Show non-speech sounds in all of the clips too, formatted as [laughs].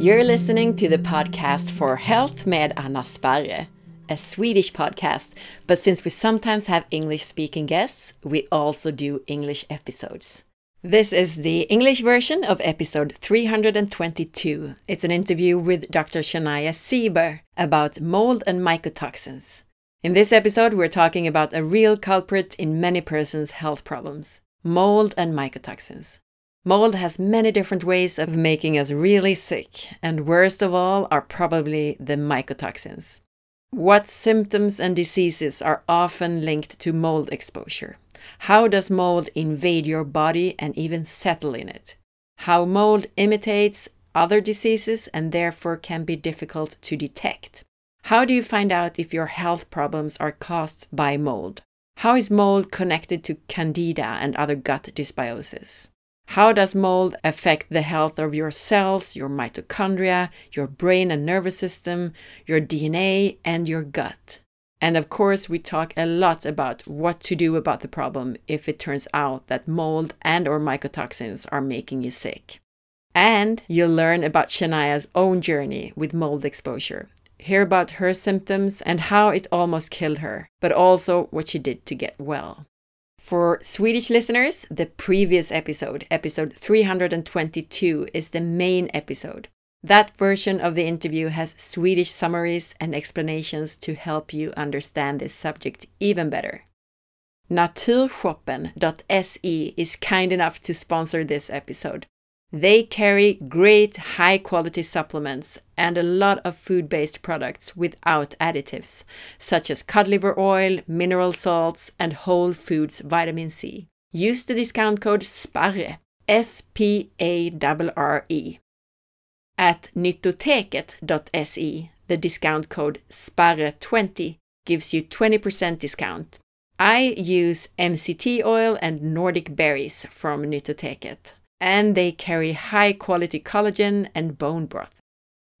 You're listening to the podcast for Health med Anna Sparre, a Swedish podcast, but since we sometimes have English speaking guests, we also do English episodes. This is the English version of episode 322. It's an interview with Dr. Shania Sieber about mold and mycotoxins. In this episode, we're talking about a real culprit in many persons' health problems mold and mycotoxins. Mold has many different ways of making us really sick, and worst of all are probably the mycotoxins. What symptoms and diseases are often linked to mold exposure? How does mold invade your body and even settle in it? How mold imitates other diseases and therefore can be difficult to detect. How do you find out if your health problems are caused by mold? How is mold connected to candida and other gut dysbiosis? How does mold affect the health of your cells, your mitochondria, your brain and nervous system, your DNA, and your gut? And of course, we talk a lot about what to do about the problem if it turns out that mold and or mycotoxins are making you sick. And you'll learn about Shania's own journey with mold exposure. Hear about her symptoms and how it almost killed her, but also what she did to get well. For Swedish listeners, the previous episode, episode 322, is the main episode. That version of the interview has Swedish summaries and explanations to help you understand this subject even better. Naturshoppen.se is kind enough to sponsor this episode. They carry great high quality supplements and a lot of food based products without additives, such as cod liver oil, mineral salts, and whole foods vitamin C. Use the discount code SPARRE, S P A R R E, at nyttoteket.se, the discount code SPARRE20 gives you 20% discount. I use MCT oil and Nordic berries from Nyttoteket, and they carry high quality collagen and bone broth.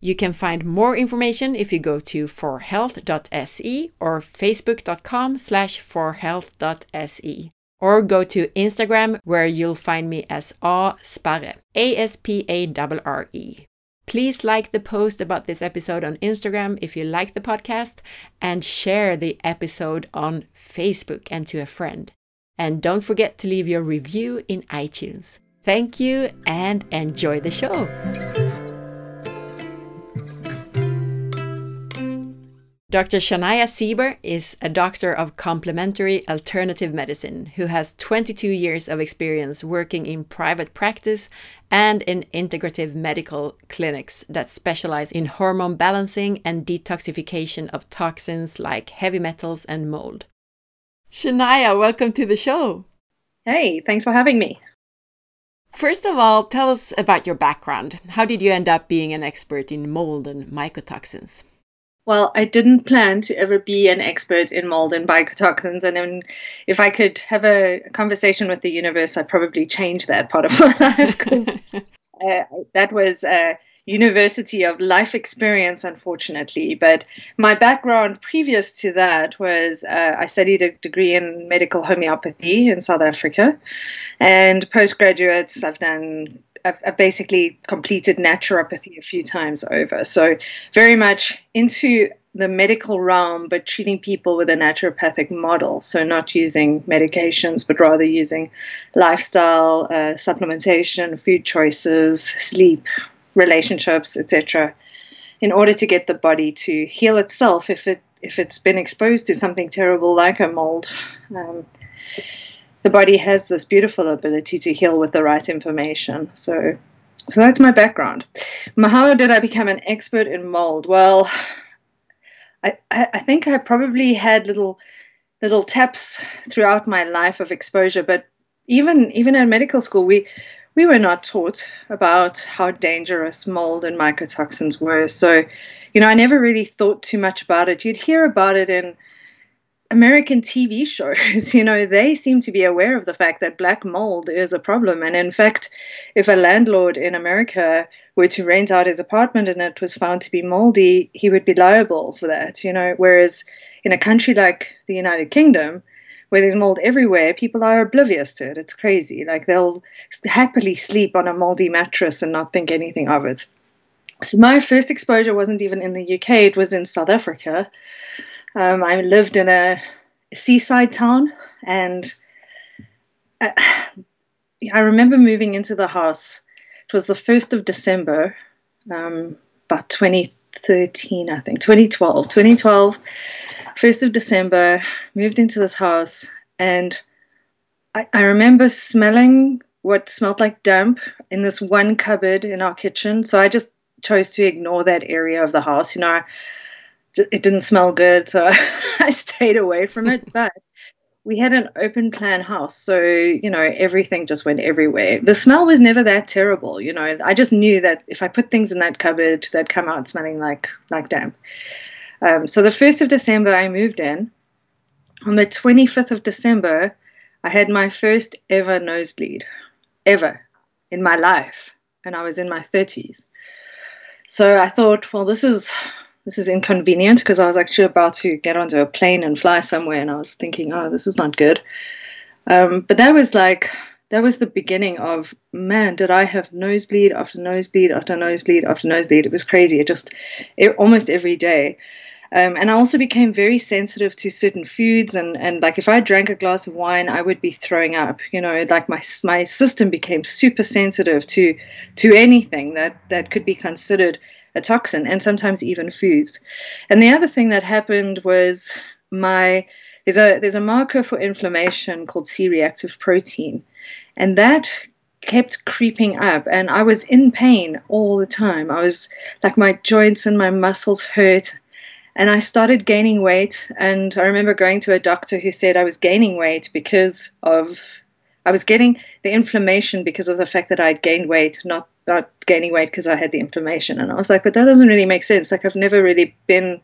You can find more information if you go to forhealth.se or facebook.com slash forhealth.se or go to Instagram where you'll find me as A Sparre, A-S-P-A-R-R-E. Please like the post about this episode on Instagram if you like the podcast, and share the episode on Facebook and to a friend. And don't forget to leave your review in iTunes. Thank you and enjoy the show. Dr. Shania Sieber is a doctor of complementary alternative medicine who has 22 years of experience working in private practice and in integrative medical clinics that specialize in hormone balancing and detoxification of toxins like heavy metals and mold. Shania, welcome to the show. Hey, thanks for having me. First of all, tell us about your background. How did you end up being an expert in mold and mycotoxins? Well, I didn't plan to ever be an expert in mold and mycotoxins. And if I could have a conversation with the universe, I'd probably change that part of my [laughs] life because [laughs] uh, that was a university of life experience, unfortunately. But my background previous to that was uh, I studied a degree in medical homeopathy in South Africa. And postgraduates, I've done I've, basically completed naturopathy a few times over. So, very much into the medical realm, but treating people with a naturopathic model. So, not using medications, but rather using lifestyle, uh, supplementation, food choices, sleep, relationships, etc., in order to get the body to heal itself if it if it's been exposed to something terrible like a mold. Um, the body has this beautiful ability to heal with the right information. So, so that's my background. How did I become an expert in mold? Well, I, I think I probably had little little taps throughout my life of exposure, but even even in medical school, we we were not taught about how dangerous mold and mycotoxins were. So, you know, I never really thought too much about it. You'd hear about it in American TV [laughs] shows, you know, they seem to be aware of the fact that black mold is a problem. And in fact, if a landlord in America were to rent out his apartment and it was found to be moldy, he would be liable for that, you know. Whereas in a country like the United Kingdom, where there's mold everywhere, people are oblivious to it. It's crazy. Like they'll happily sleep on a moldy mattress and not think anything of it. So my first exposure wasn't even in the UK, it was in South Africa. Um, I lived in a seaside town and I, I, remember moving into the house. It was the 1st of December, um, about 2013, I think, 2012. 2012, 1st of December, moved into this house and I, I remember smelling what smelled like damp in this one cupboard in our kitchen. So I just chose to ignore that area of the house. You know, it didn't smell good, so [laughs] I stayed away from it. [laughs] But we had an open plan house, so you know everything just went everywhere. The smell was never that terrible, you know. I just knew that if I put things in that cupboard, they'd come out smelling like like damp. Um, so the first of December, I moved in. On the twenty fifth of December, I had my first ever nosebleed, ever in my life, and I was in my thirties. So I thought, well, this is this is inconvenient because I was actually about to get onto a plane and fly somewhere, and I was thinking, oh, this is not good. Um, but that was like that was the beginning of man. Did I have nosebleed after nosebleed after nosebleed after nosebleed? It was crazy. It just it, almost every day. Um, and I also became very sensitive to certain foods, and, and like if I drank a glass of wine, I would be throwing up. You know, like my my system became super sensitive to to anything that that could be considered a toxin, and sometimes even foods. And the other thing that happened was my there's a there's a marker for inflammation called C-reactive protein, and that kept creeping up and I was in pain all the time. I was like my joints and my muscles hurt and I started gaining weight. And I remember going to a doctor who said I was gaining weight because of I was getting the inflammation because of the fact that I'd gained weight, not not gaining weight because I had the inflammation. And I was like, but that doesn't really make sense. Like I've never really been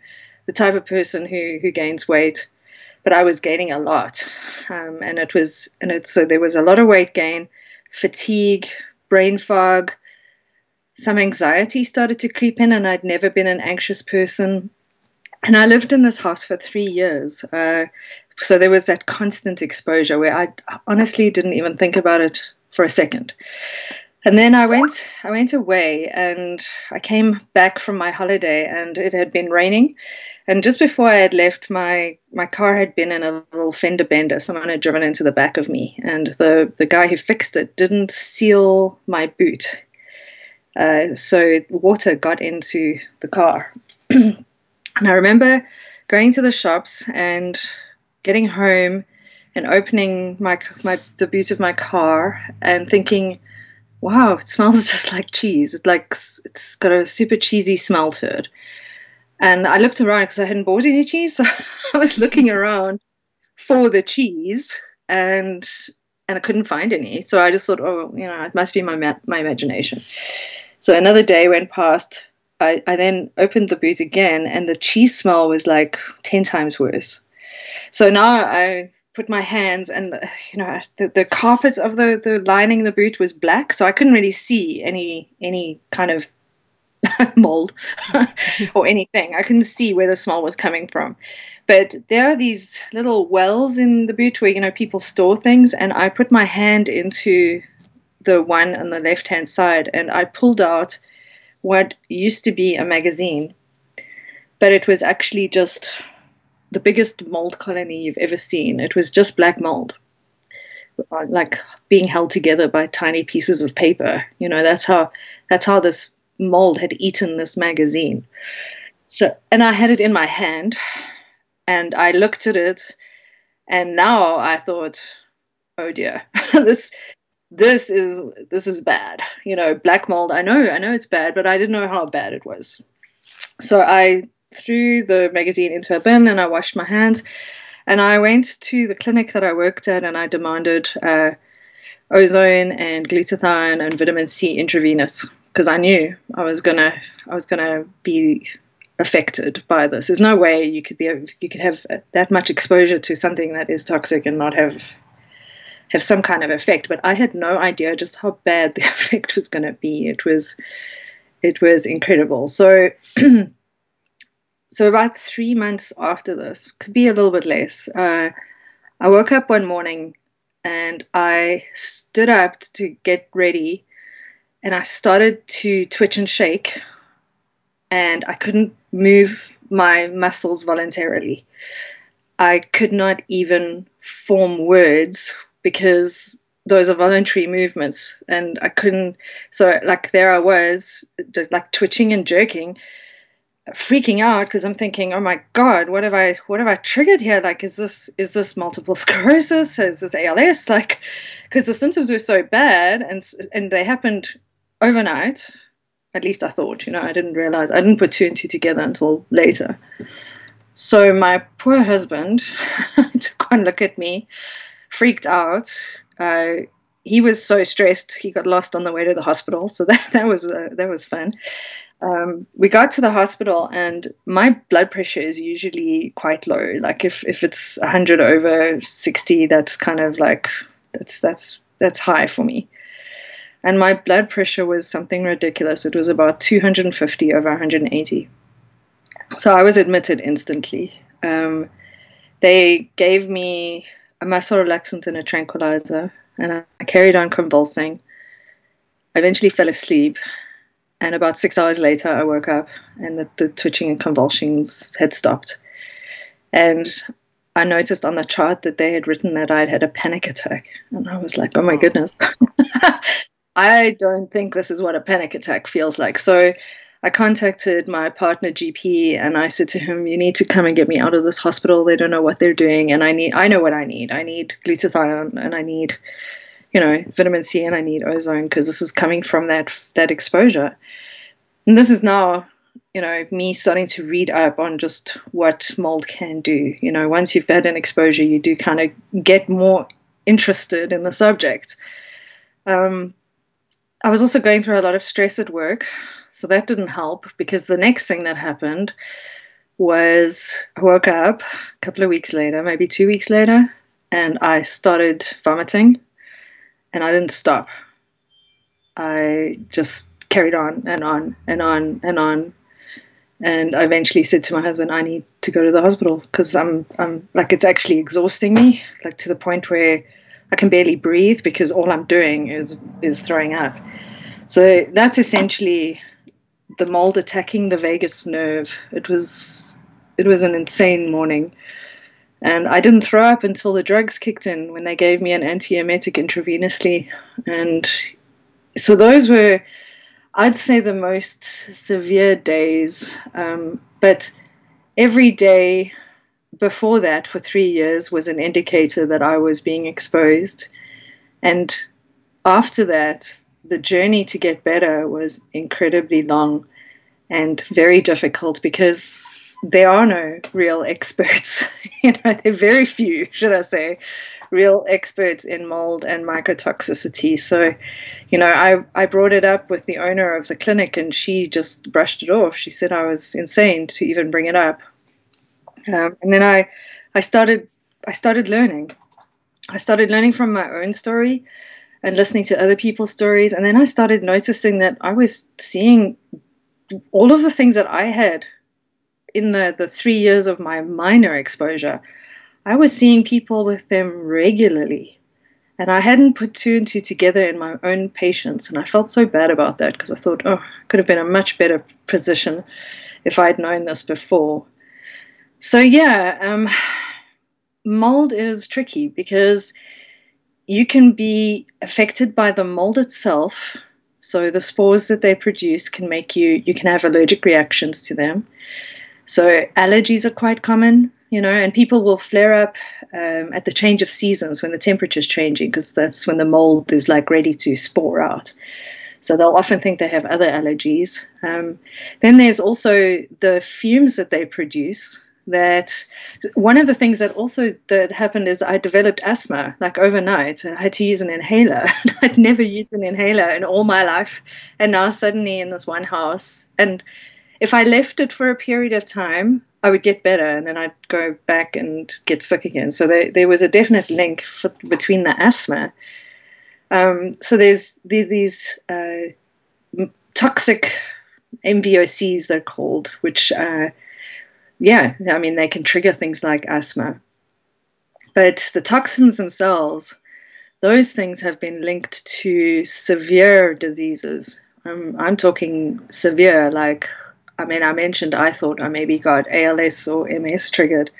the type of person who who gains weight, but I was gaining a lot, um, and it was and it so there was a lot of weight gain, fatigue, brain fog. Some anxiety started to creep in, and I'd never been an anxious person and I lived in this house for three years. Uh, so there was that constant exposure where I honestly didn't even think about it for a second. And then I went I went away and I came back from my holiday and it had been raining. And just before I had left, my my car had been in a little fender bender. Someone had driven into the back of me, and the the guy who fixed it didn't seal my boot, uh, so water got into the car. [clears throat] And I remember going to the shops and getting home and opening my my the boot of my car and thinking, "Wow, it smells [laughs] just like cheese. It like it's got a super cheesy smell to it." And I looked around because I hadn't bought any cheese, so [laughs] I was looking around for the cheese and and I couldn't find any. So I just thought, "Oh, you know, it must be my ma- my imagination." So another day went past. I, I then opened the boot again, and the cheese smell was like 10 times worse. So now I put my hands, and you know, the, the carpet of the, the lining the boot was black, so I couldn't really see any any kind of [laughs] mold [laughs] or anything. I couldn't see where the smell was coming from. But there are these little wells in the boot where you know people store things, and I put my hand into the one on the left hand side, and I pulled out what used to be a magazine, but it was actually just the biggest mold colony you've ever seen. It was just black mold, uh, like being held together by tiny pieces of paper. You know, that's how that's how this mold had eaten this magazine. So, and I had it in my hand, and I looked at it, and now I thought, oh dear, [laughs] this this is this is bad. You know black mold i know i know it's bad but i didn't know how bad it was. So i threw the magazine into a bin and i washed my hands. And i went to the clinic that i worked at and i demanded uh, ozone and glutathione and vitamin c intravenous because i knew i was gonna i was gonna be affected by this. There's no way you could be you could have that much exposure to something that is toxic and not have have some kind of effect. But I had no idea just how bad [laughs] the effect was going to be. It was it was incredible. So [clears throat] so about three months after this, could be a little bit less. Uh, I woke up one morning and I stood up to get ready, and I started to twitch and shake, and I couldn't move my muscles voluntarily. I could not even form words because those are voluntary movements and I couldn't so like there I was like twitching and jerking freaking out because I'm thinking oh my god what have I what have I triggered here? Like is this is this multiple [laughs] sclerosis? Is this ALS like because the symptoms were so bad and and they happened overnight at least I thought, you know, I didn't realize, I didn't put two and two together until later. So my poor husband [laughs] took one look at me, freaked out. Uh, he was so stressed, he got lost on the way to the hospital. So [laughs] that, that was uh, that was fun. Um, we got to the hospital, and my blood pressure is usually quite low. Like if if it's 100 over 60, that's kind of like that's that's that's high for me and my blood pressure was something ridiculous. It was about 250 over 180. So I was admitted instantly. Um, they gave me a muscle relaxant and a tranquilizer, and I carried on convulsing. I eventually fell asleep, and about six hours later, I woke up, and the, the twitching and convulsions had stopped. And I noticed on the chart that they had written that I'd had a panic attack, and I was like, "Oh my oh. goodness!" [laughs] I don't think this is what a panic attack feels like. So I contacted my partner GP and I said to him, "You need to come and get me out of this hospital. They don't know what they're doing, and I need. I know what I need. I need glutathione, and I need, you know, vitamin C, and I need ozone because this is coming from that that exposure. And this is now, you know, me starting to read up on just what mold can do. You know, once you've had an exposure, you do kind of get more interested in the subject." Um, I was also going through a lot of stress at work, so that didn't help because the next thing that happened was I woke up a couple of weeks later, maybe two weeks later, and I started vomiting and I didn't stop. I just carried on and on and on and on. And I eventually said to my husband, I need to go to the hospital because I'm, I'm like, it's actually exhausting me, like to the point where I can barely breathe because all I'm doing is is throwing up. So that's essentially the mold attacking the vagus nerve. It was it was an insane morning. And I didn't throw up until the drugs kicked in when they gave me an antiemetic intravenously. And so those were, I'd say, the most severe days. Um, but every day before that, for three years, was an indicator that I was being exposed. And after that, the journey to get better was incredibly long and very difficult because there are no real experts. [laughs] you know, there are very few, should I say, real experts in mold and mycotoxicity. So, you know, I, I brought it up with the owner of the clinic and she just brushed it off. She said I was insane to even bring it up. Um, and then I, I started, I started learning. I started learning from my own story and listening to other people's stories. And then I started noticing that I was seeing all of the things that I had in the, the three years of my minor exposure. I was seeing people with them regularly. And I hadn't put two and two together in my own patients. And I felt so bad about that because I thought, oh, I could have been a much better position if I'd known this before. So, yeah, um, mold is tricky because you can be affected by the mold itself. So the spores that they produce can make you, you can have allergic reactions to them. So allergies are quite common, you know, and people will flare up um, at the change of seasons when the temperature is changing because that's when the mold is like ready to spore out. So they'll often think they have other allergies. Um, then there's also the fumes that they produce that one of the things that also that happened is I developed asthma like overnight. I had to use an inhaler. [laughs] I'd never used an inhaler in all my life, and now suddenly in this one house, and if I left it for a period of time, I would get better, and then I'd go back and get sick again. So there, there was a definite link for, between the asthma. Um, so there's, these uh, toxic MVOCs, they're called, which, uh, yeah, I mean, they can trigger things like asthma. But the toxins themselves, those things have been linked to severe diseases. I'm, I'm talking severe, like, I mean, I mentioned I thought I maybe got ALS or MS triggered.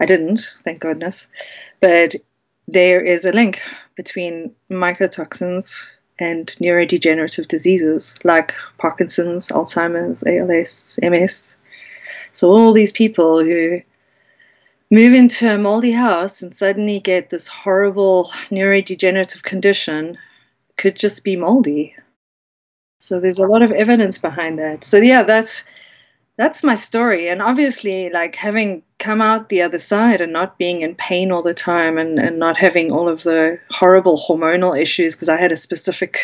I didn't, thank goodness. But there is a link between mycotoxins and neurodegenerative diseases like Parkinson's, Alzheimer's, ALS, MS. So, all these people who move into a moldy house and suddenly get this horrible neurodegenerative condition could just be moldy. So there's a lot of evidence behind that. So yeah, that's that's my story. And obviously, like having come out the other side and not being in pain all the time and, and not having all of the horrible hormonal issues, because I had a specific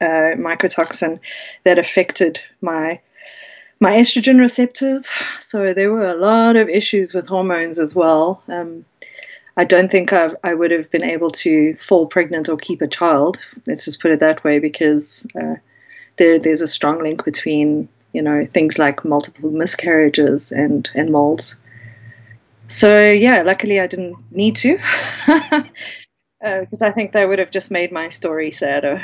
uh, mycotoxin that affected my my estrogen receptors. So there were a lot of issues with hormones as well. Um, I don't think I've, I would have been able to fall pregnant or keep a child. Let's just put it that way, because uh, there, there's a strong link between you know things like multiple miscarriages and and molds. So yeah, luckily I didn't need to, because [laughs] uh, I think that would have just made my story sadder.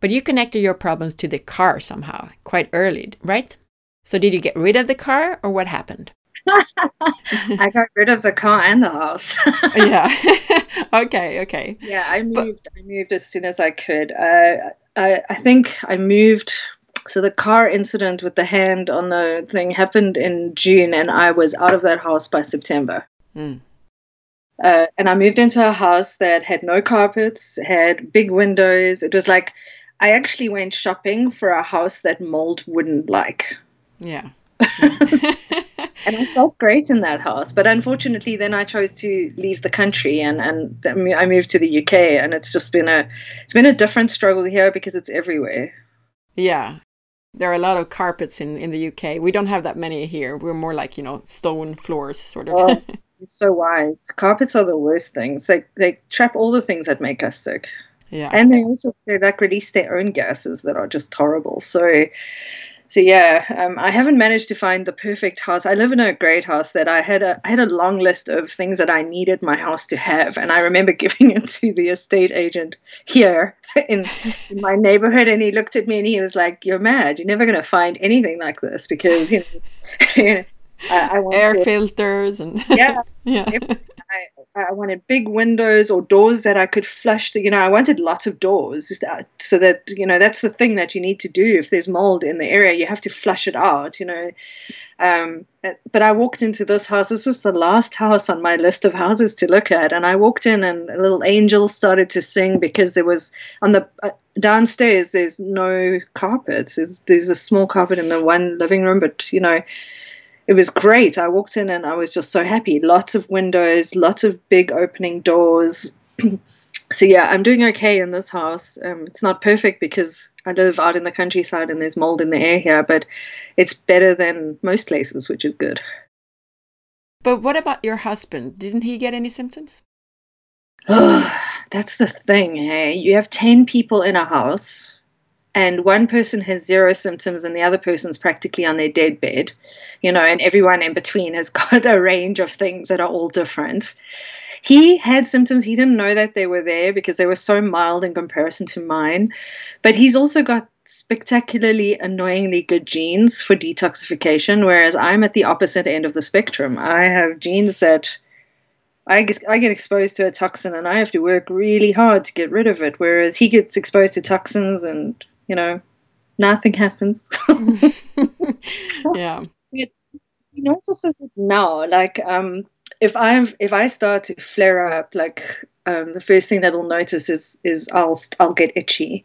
But you connected your problems to the car somehow, quite early, right? So did you get rid of the car or what happened? [laughs] [laughs] I got rid of the car and the house. [laughs] yeah. okay, okay. Yeah, I moved but, I moved as soon as I could. Uh, I I think I moved so the car incident with the hand on the thing happened in June and I was out of that house by September. Mm. Uh, and I moved into a house that had no carpets, had big windows. It was like I actually went shopping for a house that mold wouldn't like. Yeah. and I felt great in that house. But unfortunately, then I chose to leave the country and and I moved to the UK, and it's just been a it's been a different struggle here because it's everywhere. Yeah, there are a lot of carpets in in the UK. We don't have that many here. We're more like you know stone floors, sort of. Oh, [laughs] it's so wise. Carpets are the worst things. They they trap all the things that make us sick. Yeah. And they also they like release their own gases that are just horrible. So so yeah, um, I haven't managed to find the perfect house. I live in a great house that I had a I had a long list of things that I needed my house to have, and I remember [laughs] giving it to the estate agent here [laughs] in, in my neighborhood, and he looked at me and he was like, "You're mad. You're never going to find anything like this because you know." [laughs] I, I air to, filters and yeah, yeah. I, I wanted big windows or doors that I could flush. The, you know, I wanted lots of doors so that you know that's the thing that you need to do. If there's mold in the area, you have to flush it out. You know, um, but I walked into this house. This was the last house on my list of houses to look at, and I walked in, and a little angel started to sing because there was on the uh, downstairs. There's no carpets. There's, there's a small carpet in the one living room, but you know it was great. I walked in and I was just so happy. Lots of windows, lots of big opening doors. [clears throat] so yeah, I'm doing okay in this house. Um, it's not perfect because I live out in the countryside and there's mold in the air here, but it's better than most places, which is good. But what about your husband? Didn't he get any symptoms? [sighs] That's the thing, hey. You have 10 people in a house and one person has zero symptoms and the other person's practically on their dead bed, you know, and everyone in between has [laughs] got a range of things that are all different. He had symptoms. He didn't know that they were there because they were so mild in comparison to mine. But he's also got spectacularly annoyingly good genes for detoxification, whereas I'm at the opposite end of the spectrum. I have genes that I get, I get exposed to a toxin and I have to work really hard to get rid of it, whereas he gets exposed to toxins and you know, nothing happens. [laughs] yeah. He notices it now. Like, um, if I'm if I start to flare up, like um, the first thing that he'll notice is is I'll I'll get itchy,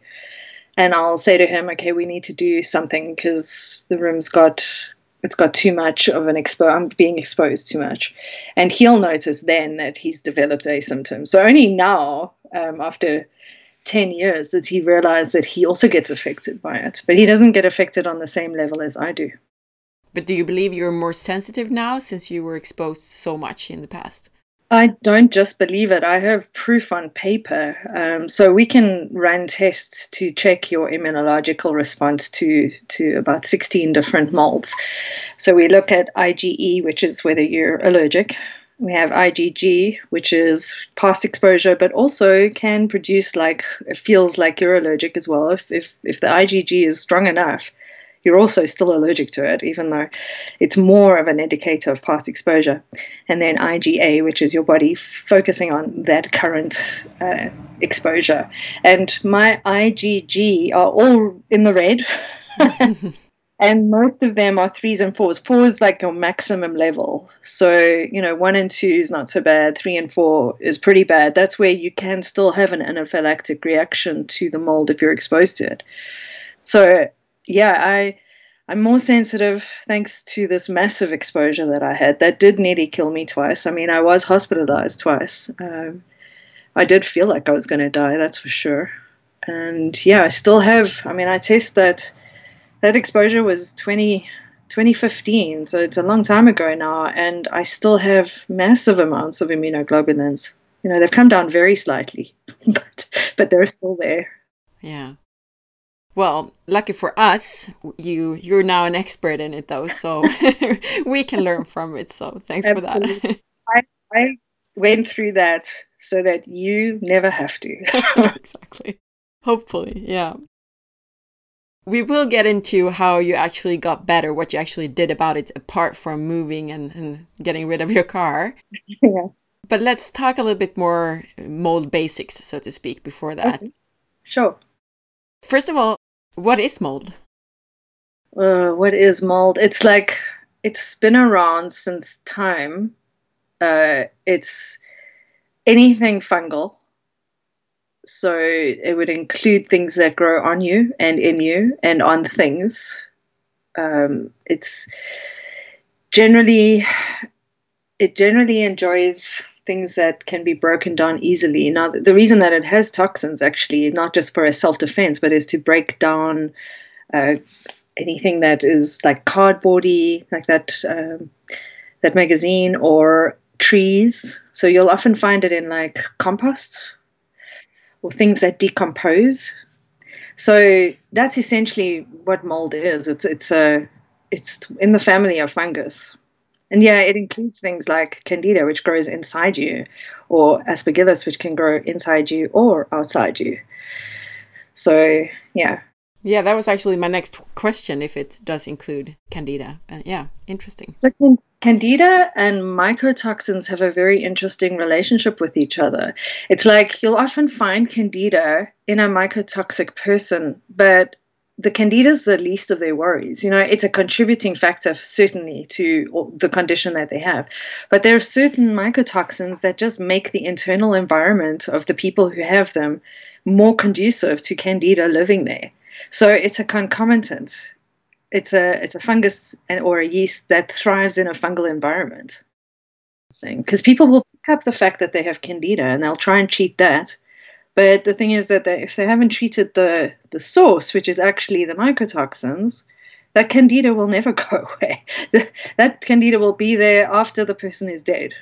and I'll say to him, okay, we need to do something because the room's got it's got too much of an expo. I'm being exposed too much, and he'll notice then that he's developed a symptom. So only now, um, after 10 years that he realized that he also gets affected by it, but he doesn't get affected on the same level as I do. But do you believe you're more sensitive now since you were exposed so much in the past? I don't just believe it. I have proof on paper. Um, so we can run tests to check your immunological response to, to about 16 different molds. So we look at IgE, which is whether you're allergic. We have IgG, which is past exposure, but also can produce like, it feels like you're allergic as well. If, if, if the IgG is strong enough, you're also still allergic to it, even though it's more of an indicator of past exposure. And then IgA, which is your body focusing on that current uh, exposure. And my IgG are all in the red. [laughs] and most of them are threes and fours. Four is like your maximum level. So, you know, one and two is not so bad. Three and four is pretty bad. That's where you can still have an anaphylactic reaction to the mold if you're exposed to it. So yeah, I I'm more sensitive thanks to this massive exposure that I had. That did nearly kill me twice. I mean, I was hospitalized twice. Um, I did feel like I was going to die, that's for sure. And yeah, I still have. I mean, I test that that exposure was 20, 2015, so it's a long time ago now, and I still have massive amounts of immunoglobulins. You know, they've come down very slightly, [laughs] but but they're still there. Yeah. Well, lucky for us, you you're now an expert in it though, so [laughs] we can learn from it. So thanks Absolutely. for that. [laughs] I, I went through that so that you never have to. exactly. Hopefully, yeah. We will get into how you actually got better, what you actually did about it, apart from moving and, and getting rid of your car. [laughs] Yeah. But let's talk a little bit more mold basics, so to speak, before that. Okay. Sure. First of all, what is mold? Uh, what is mold? It's like it's been around since time. Uh, it's anything fungal. So it would include things that grow on you and in you and on things. Um, it's generally it generally enjoys things that can be broken down easily. Now, the reason that it has toxins actually, not just for a self defense, but is to break down uh, anything that is like cardboardy, like that um, that magazine, or trees. So you'll often find it in like compost or things that decompose. So that's essentially what mold is. It's it's a it's in the family of fungus. And yeah, it includes things like candida, which grows inside you, or aspergillus, which can grow inside you or outside you. So, yeah. Yeah, that was actually my next question if it does include candida. Uh, yeah, interesting. So, candida and mycotoxins have a very interesting relationship with each other. It's like you'll often find candida in a mycotoxic person, but the candida is the least of their worries. You know, it's a contributing factor certainly to the condition that they have. But there are certain mycotoxins that just make the internal environment of the people who have them more conducive to candida living there. So it's a concomitant. It's a it's a fungus or a yeast that thrives in a fungal environment. Thing Because people will pick up the fact that they have candida and they'll try and treat that but the thing is that they, if they haven't treated the, the source, which is actually the mycotoxins, that candida will never [laughs] go away. that candida will be there after the person is dead.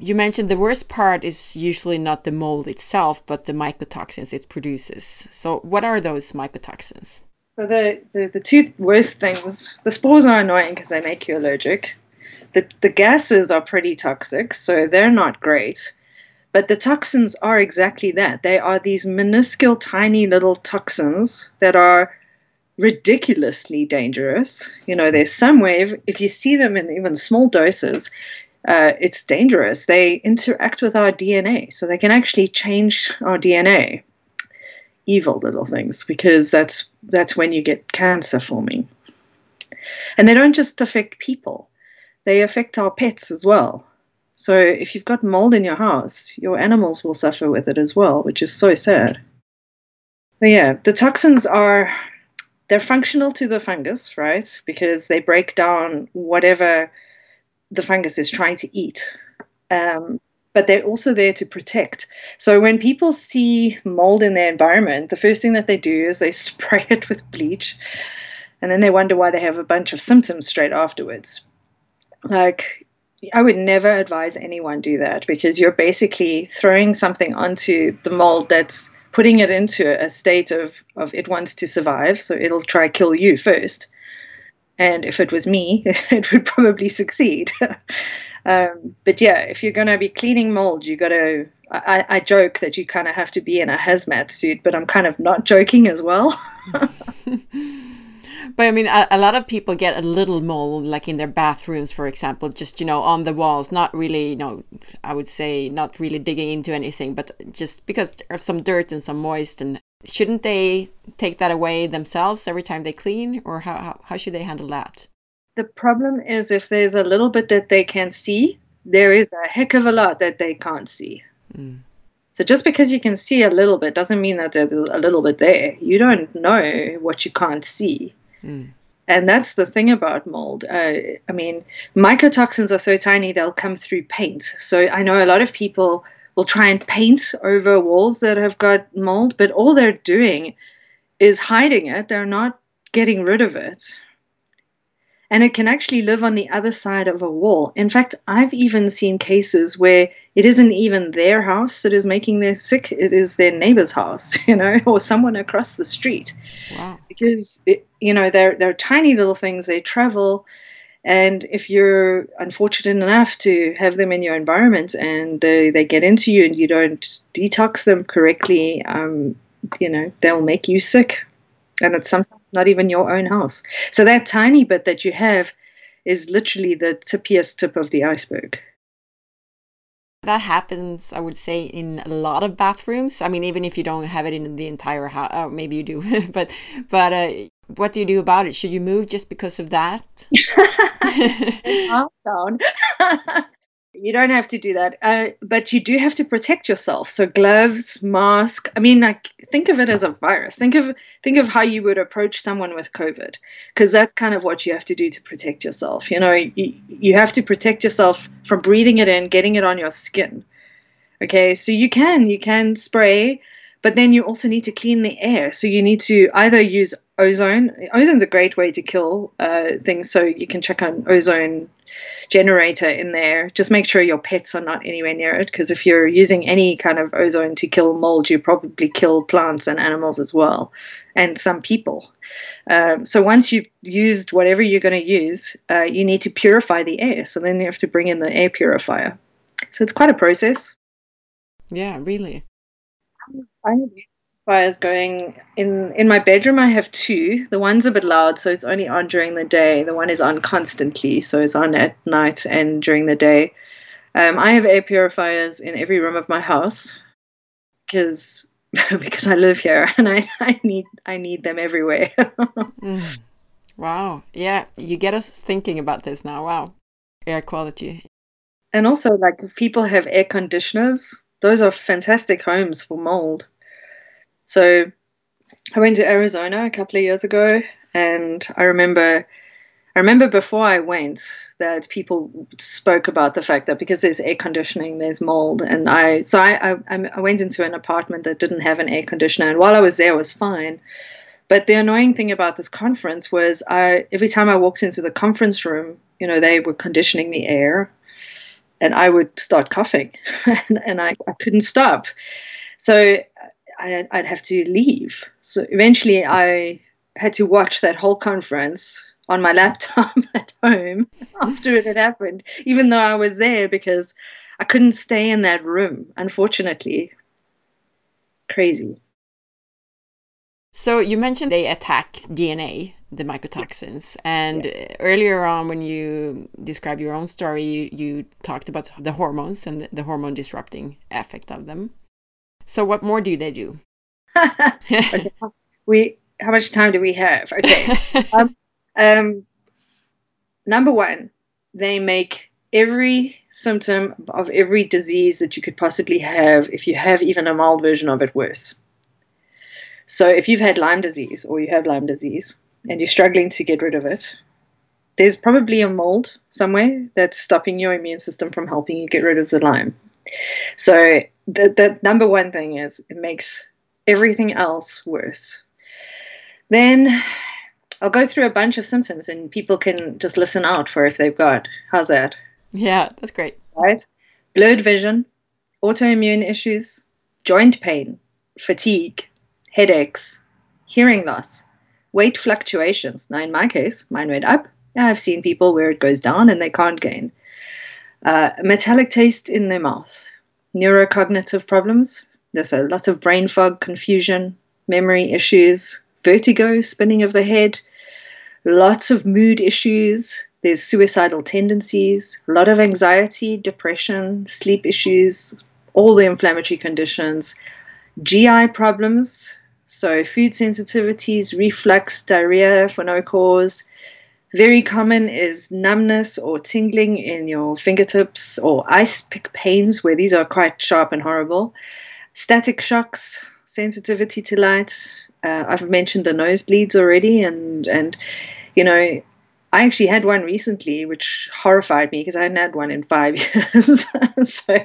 You mentioned the worst part is usually not the mold itself, but the mycotoxins it produces. So, what are those mycotoxins? So, the, the, the two worst things the spores are annoying because they make you allergic. The, the gases are pretty toxic, so they're not great. But the toxins are exactly that. They are these minuscule, tiny little toxins that are ridiculously dangerous. You know, there's some way, if, if you see them in even small doses, uh, it's dangerous. They interact with our DNA, so they can actually change our DNA. Evil little things, because that's that's when you get cancer forming. And they don't just affect people; they affect our pets as well. So if you've got mold in your house, your animals will suffer with it as well, which is so sad. But yeah, the toxins are they're functional to the fungus, right? Because they break down whatever the fungus is trying to eat. Um, but they're also there to protect. So when people see mold in their environment, the first thing that they do is they [laughs] spray it with bleach, and then they wonder why they have a bunch of symptoms straight afterwards. Like, I would never advise anyone do that because you're basically throwing something onto the mold that's putting it into a state of, of it wants to survive, so it'll try kill you first. And if it was me, [laughs] it would probably succeed. [laughs] um, but yeah, if you're going to be cleaning mold, you got to. I, I joke that you kind of have to be in a hazmat suit, but I'm kind of not joking as well. [laughs] But I mean, a, a, lot of people get a little mold, like in their bathrooms, for example, just, you know, on the walls, not really, you know, I would say not really digging into anything, but just because of some dirt and some moist. And shouldn't they take that away themselves every time they clean, or how, how, how should they handle that? The problem is if there's a little bit that they can see, there is a heck of a lot that they can't see. Mm. So just because you can see a little bit doesn't mean that there's a little bit there. You don't know what you can't see. Mm. And that's the thing about mold. Uh, I mean, mycotoxins are so tiny, they'll come through paint. So I know a lot of people will try and paint over walls that have got mold, but all they're doing is hiding it. They're not getting rid of it and it can actually live on the other side of a wall. In fact, I've even seen cases where it isn't even their house that is making them sick, it is their neighbor's house, [laughs] you know, or someone across the street. Wow. Because, it, you know, they're, they're tiny little things, they travel. And if you're unfortunate enough to have them in your environment and uh, they get into you and you don't detox them correctly, um, you know, they'll make you sick. And it's sometimes not even your own house. So that tiny bit that you have is literally the tippiest tip of the iceberg. That happens, I would say, in a lot of bathrooms. I mean, even if you don't have it in the entire house, oh, maybe you do, [laughs] but but uh, what do you do about it? Should you move just because of that? [laughs] down. [laughs] You don't have to do that, uh, but you do have to protect yourself. So gloves, mask. I mean, like think of it as a virus. Think of think of how you would approach someone with COVID, because that's kind of what you have to do to protect yourself. You know, you, you have to protect yourself from breathing it in, getting it on your skin. Okay, so you can you can spray, but then you also need to clean the air. So you need to either use ozone. Ozone's a great way to kill uh, things. So you can check on ozone generator in there. Just make sure your pets are not anywhere near it because if you're using any kind of ozone to kill mold, you probably kill plants and animals as well, and some people. Um, so once you've used whatever you're going to use, uh, you need to purify the air. So then you have to bring in the air purifier. So it's quite a process. Yeah, really. I fires going in in my bedroom i have two. The one's a bit loud so it's only on during the day. The one is on constantly so it's on at night and during the day. Um, i have air purifiers in every room of my house because [laughs] because i live here [laughs] and i, I need i need them everywhere. [laughs] Mm. wow. Yeah you get us thinking about this now. Wow. Air quality. And also like if people have air conditioners those are fantastic homes for mold so I went to Arizona a couple of years ago, and I remember. I remember before I went that people spoke about the fact that because there's air conditioning, there's mold, and I so I, I, I went into an apartment that didn't have an air conditioner, and while I was there, it was fine. But the annoying thing about this conference was I every time I walked into the conference room, you know, they were conditioning the air and I would start coughing [laughs] and, and I, I couldn't stop. So I, I'd have to leave. So eventually, I had to watch that whole conference on my [laughs] laptop at home [laughs] after it had happened, even though I was there because I couldn't stay in that room, unfortunately. Crazy. So you mentioned they attack DNA, the mycotoxins, and yeah. earlier on when you described your own story, you, you talked about the hormones and the hormone disrupting effect of them. So what more do they do? [laughs] okay. We how much time do we have? Okay. [laughs] um, um, number one, they make every symptom of every disease that you could possibly have, if you have even a mild version of it, worse. So if you've had Lyme disease or you have Lyme disease and you're struggling to get rid of it, there's probably a mold somewhere that's stopping your immune system from helping you get rid of the Lyme. So the, the number one thing is it makes everything else worse. Then I'll go through a bunch of symptoms and people can just listen out for if they've got. How's that? Yeah, that's great. Right? Blurred vision, autoimmune issues, joint pain, fatigue, headaches, hearing loss, weight fluctuations. Now, in my case, mine went up. I've seen people where it goes down and they can't gain. Uh, metallic taste in their mouth, neurocognitive problems. There's a lot of brain fog, confusion, memory issues, vertigo, spinning of the head, lots of mood issues. There's suicidal tendencies, a lot of anxiety, depression, sleep issues, all the inflammatory conditions, GI problems, so food sensitivities, reflux, diarrhea for no cause. Very common is numbness or tingling in your fingertips or ice pick pains, where these are quite sharp and horrible. Static shocks, sensitivity to light. Uh, I've mentioned the nosebleeds already, and and you know I actually had one recently, which horrified me because I hadn't had one in five [laughs] years. [laughs] so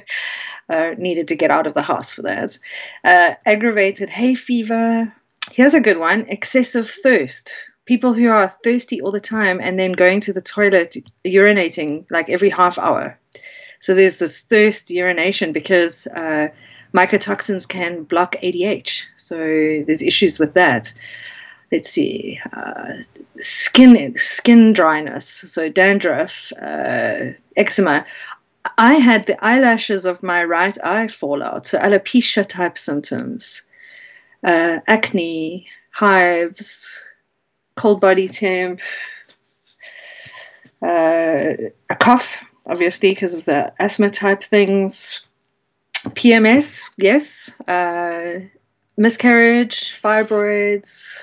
uh, needed to get out of the house for that. Uh, aggravated hay fever. Here's a good one excessive thirst. People who are thirsty all the time and then going to the toilet, urinating like every half hour. So there's this thirst urination because uh, mycotoxins can block ADH. So there's issues with that let's see, uh, skin skin dryness, so dandruff, uh, eczema. I had the eyelashes of my right eye fall out, so alopecia type symptoms, uh, acne, hives, cold body temp, uh, a cough, obviously because of the asthma type things, PMS, yes, uh, miscarriage, fibroids.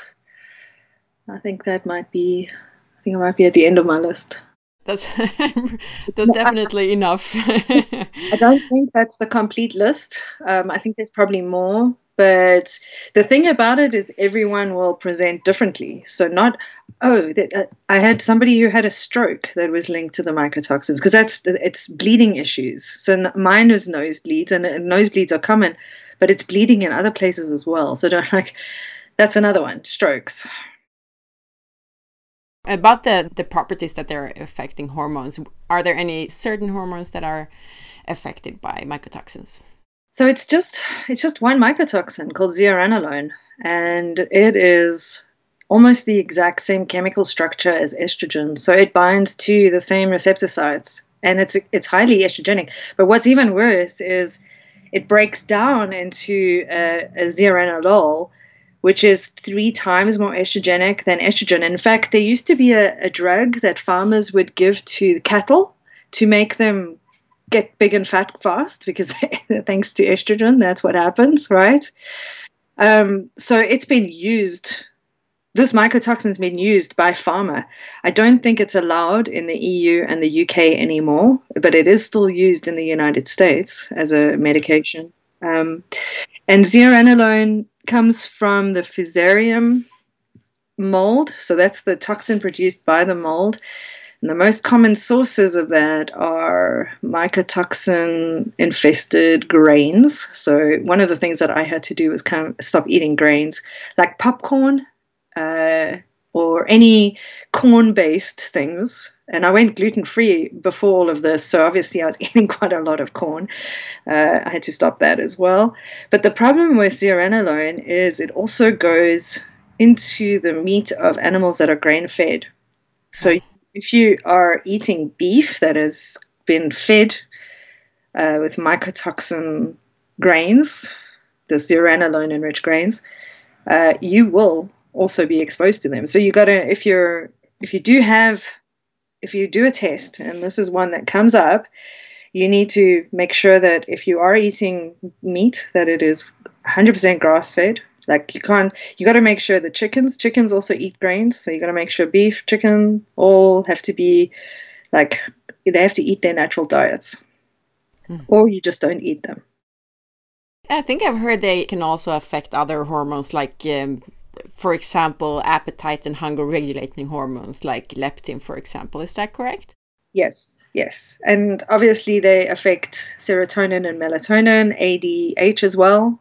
I think that might be. I think it might be at the end of my list. That's [laughs] that's definitely enough. [laughs] I don't think that's the complete list. Um, I think there's probably more. But the thing about it is, everyone will present differently. So, not, oh, that, uh, I had somebody who had a stroke that was linked to the mycotoxins because that's it's bleeding issues. So, mine is nosebleeds, and, nosebleeds are common, but it's bleeding in other places as well. So, don't [laughs] like that's another one strokes about the, the properties that they're affecting hormones, are there any certain hormones that are affected by mycotoxins? So it's just it's just one mycotoxin called zearalenone, and it is almost the exact same chemical structure as estrogen. So it binds to the same receptor sites, and it's it's highly estrogenic. But what's even worse is it breaks down into a, a which is three times more estrogenic than estrogen. In fact, there used to be a, a drug that farmers would give to cattle to make them get big and fat fast because [laughs] thanks to estrogen, that's what happens, right? Um, so it's been used. This mycotoxin's been used by pharma. I don't think it's allowed in the EU and the UK anymore, but it is still used in the United States as a medication. Um, and zearalenone comes from the Fusarium mold. So that's the toxin produced by the mold. And the most common sources of that are mycotoxin infested grains. So, one of the things that I had to do was kind of stop eating grains like popcorn uh, or any corn based things. And I went gluten free before all of this. So, obviously, I was [laughs] eating quite a lot of corn. Uh, I had to stop that as well. But the problem with zearalenone is it also goes into the meat of animals that are grain fed. So, if you are eating beef that has been fed uh, with mycotoxin grains, the zearalenone enriched grains, uh, you will also be exposed to them. So you got to if you're if you do have if you do a test and this is one that comes up, you need to make sure that if you are eating meat that it is 100% grass fed like you can't, you got to make sure the chickens, chickens also eat grains. So you got to make sure beef, chicken, all have to be like, they have to eat their natural diets. Hmm. Or you just don't eat them. I think I've heard they can also affect other hormones, like, um, for example, appetite and hunger regulating hormones, like leptin, for example. Is that correct? Yes. yes. And obviously, they affect serotonin and melatonin, ADH as well.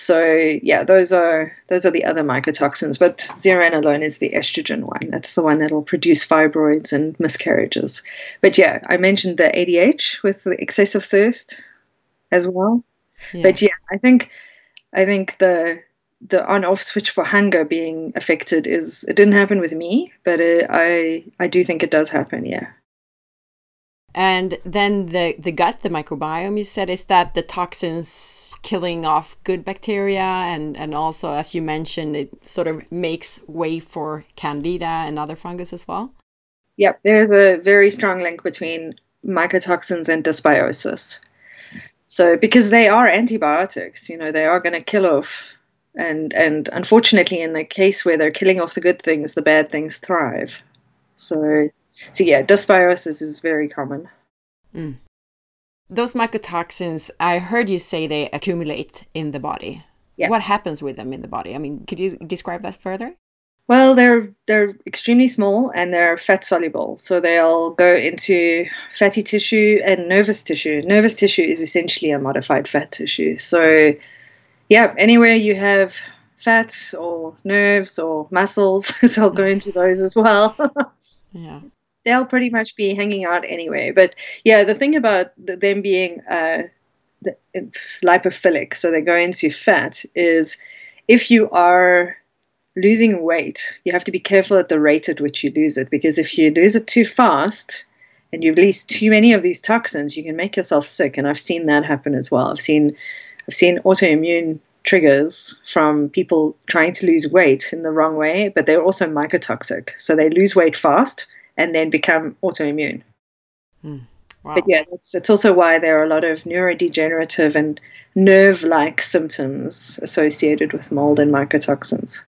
So yeah, those are those are the other mycotoxins. But zearalenone is the estrogen one. That's the one that'll produce fibroids and miscarriages. But yeah, I mentioned the ADH with the excessive thirst as well. Yeah. But yeah, I think I think the the on off switch for hunger being affected is it didn't happen with me, but it, I I do think it does happen. Yeah. And then the, the gut, the microbiome, you said, is that the toxins killing off good bacteria? And, and also, as you mentioned, it sort of makes way for candida and other fungus as well? Yep, there's a very strong link between mycotoxins and dysbiosis. So, because they are antibiotics, you know, they are going to kill off. And, and unfortunately, in the case where they're killing off the good things, the bad things thrive. So, so yeah, dysbiosis is very common. Mm. Those mycotoxins, I heard you say they accumulate in the body. Yeah. What happens with them in the body? I mean, could you describe that further? Well, they're they're extremely small and they're fat soluble, so they'll go into fatty tissue and nervous tissue. Nervous tissue is essentially a modified fat tissue. So, yeah, anywhere you have fats or nerves or muscles, [laughs] they'll go into those as well. [laughs] yeah they'll pretty much be hanging out anyway. But yeah, the thing about them being uh, lipophilic, so they go into fat, is if you are losing weight, you have to be careful at the rate at which you lose it because if you lose it too fast and you release too many of these toxins, you can make yourself sick. And I've seen that happen as well. I've seen I've seen autoimmune triggers from people trying to lose weight in the wrong way, but they're also mycotoxic. So they lose weight fast and then become autoimmune. Hmm. Wow. But yeah, it's, it's also why there are a lot of neurodegenerative and nerve like symptoms associated with mold and mycotoxins.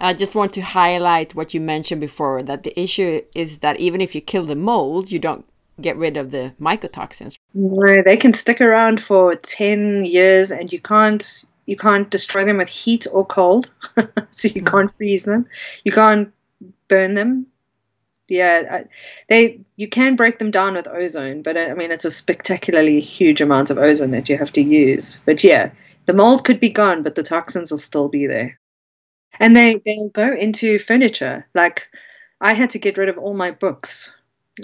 I just want to highlight what you mentioned before that the issue is that even if you kill the mold, you don't get rid of the mycotoxins. No, they can stick around for 10 years and you can't you can't destroy them with heat or cold. [laughs] so you mm. can't freeze them. You can't burn them yeah, they you can break them down with ozone, but uh, I mean it's a spectacularly huge amount of ozone that you have to use. But yeah, the mold could be gone, but the toxins will still be there, and they they'll go into furniture. Like I had to get rid of all my books.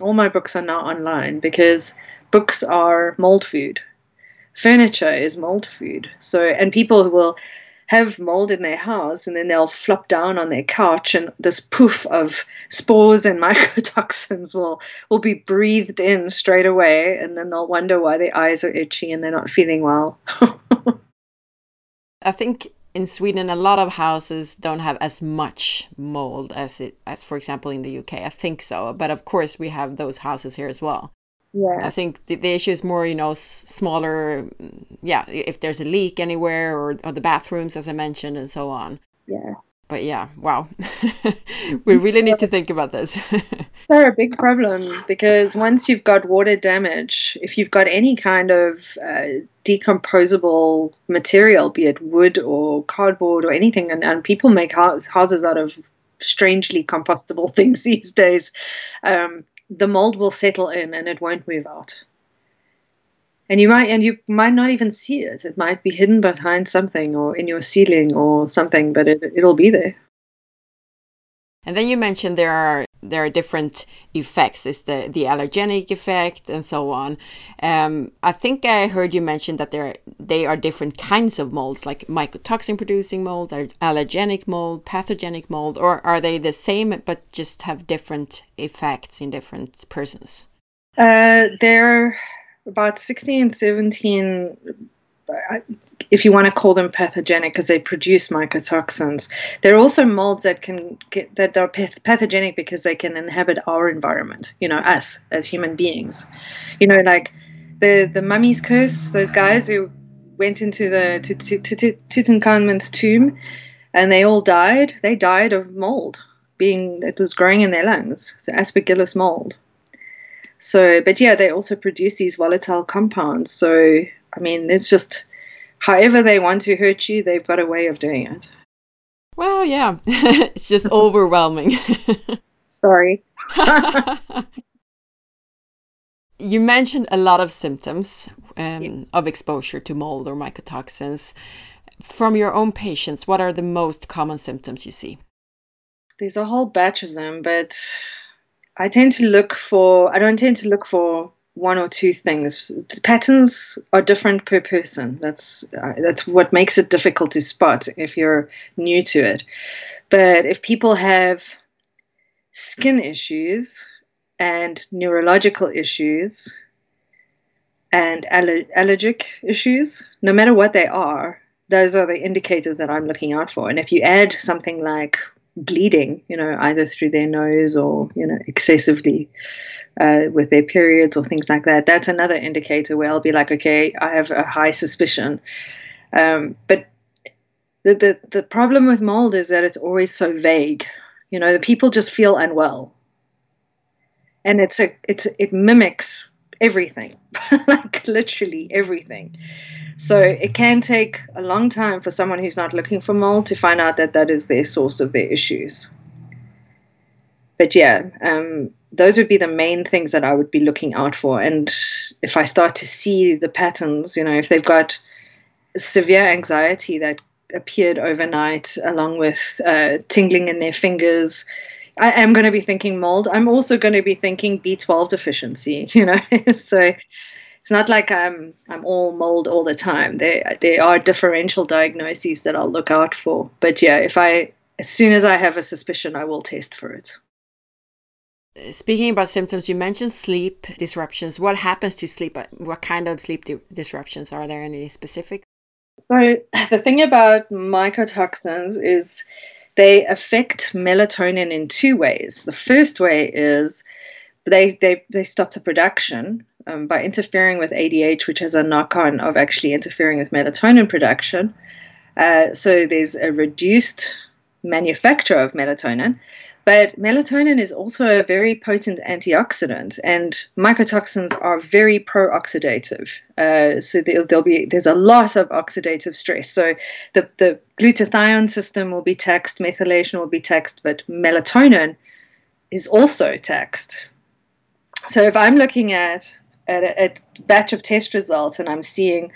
All my books are now online because books are mold food. Furniture is mold food. So and people will have mold in their house and then they'll flop down on their couch and this poof of spores and [laughs] mycotoxins will will be breathed in straight away and then they'll wonder why their eyes are itchy and they're not feeling well. [laughs] I think in Sweden a lot of houses don't have as much mold as it as for example in the UK. I think so, but of course we have those houses here as well yeah. I think the, the issue is more you know smaller yeah if there's a leak anywhere or, or the bathrooms as i mentioned and so on. Yeah. But yeah wow. [laughs] We really need to think about this. [laughs] So a big problem because once you've got water damage if you've got any kind of uh, decomposable material be it wood or cardboard or anything and, and people make house, houses out of strangely compostable [laughs] things these days um, the mold will settle in and it won't move out. And you might and you might not even see it. It might be hidden behind something or in your ceiling or something, but it, it'll be there. And then you mentioned there are there are different effects. It's the the allergenic effect and so on. Um, I think I heard you mention that there they are different kinds of molds, like mycotoxin producing mold, or allergenic mold, pathogenic mold, or are they the same but just have different effects in different persons? Uh, they're about sixteen and seventeen if you want to call them pathogenic because they produce mycotoxins. There are also molds that can get, that are pathogenic because they can inhabit our environment. You know, us as human beings. You know, like the the mummy's curse. Those guys who went into the to, Tutankhamun's tomb, and they all died. They died of mold being that was growing in their lungs. So aspergillus mold. So, but yeah, they also produce these volatile compounds. So, I mean, it's just however they want to hurt you, they've got a way of doing it. Well, yeah, [laughs] it's just [laughs] overwhelming. [laughs] Sorry. you mentioned a lot of symptoms um, yeah. of exposure to mold or mycotoxins. From your own patients, what are the most common symptoms you see? There's a whole batch of them, but I tend to look for, I don't tend to look for one or two things. The patterns are different per person. That's uh, that's what makes it difficult to spot if you're new to it. But if people have skin issues and neurological issues and aller- allergic issues, no matter what they are, those are the indicators that I'm looking out for. And if you add something like bleeding, you know, either through their nose or, you know, excessively uh, with their periods or things like that, that's another indicator where I'll be like, okay, I have a high suspicion. Um, but the, the, the problem with mold is that it's always so vague. You know, the people just feel unwell. And it's a it's it mimics everything, [laughs] like literally everything. So it can take a long time for someone who's not looking for mold to find out that that is their source of their issues. But yeah, um, those would be the main things that I would be looking out for. And if I start to see the patterns, you know, if they've got severe anxiety that appeared overnight, along with uh, tingling in their fingers, I am going to be thinking mold. I'm also going to be thinking B12 deficiency, [laughs] you know. so it's not like I'm I'm all mold all the time. There there are differential diagnoses that I'll look out for. But yeah, if I as soon as I have a suspicion, I will test for it. Speaking about symptoms, you mentioned sleep disruptions. What happens to sleep? What kind of sleep di disruptions? Are there any specific? So the thing about mycotoxins is they affect melatonin in two ways. The first way is they they, they stop the production um, by interfering with ADH, which has a knock on of actually interfering with melatonin production. Uh, so there's a reduced manufacture of melatonin. But melatonin is also a very potent antioxidant, and mycotoxins are very pro-oxidative. Uh, so there'll, there'll, be there's a lot of oxidative stress. So the the glutathione system will be taxed, methylation will be taxed, but melatonin is also taxed. So if I'm looking at at a, a batch of test results and I'm seeing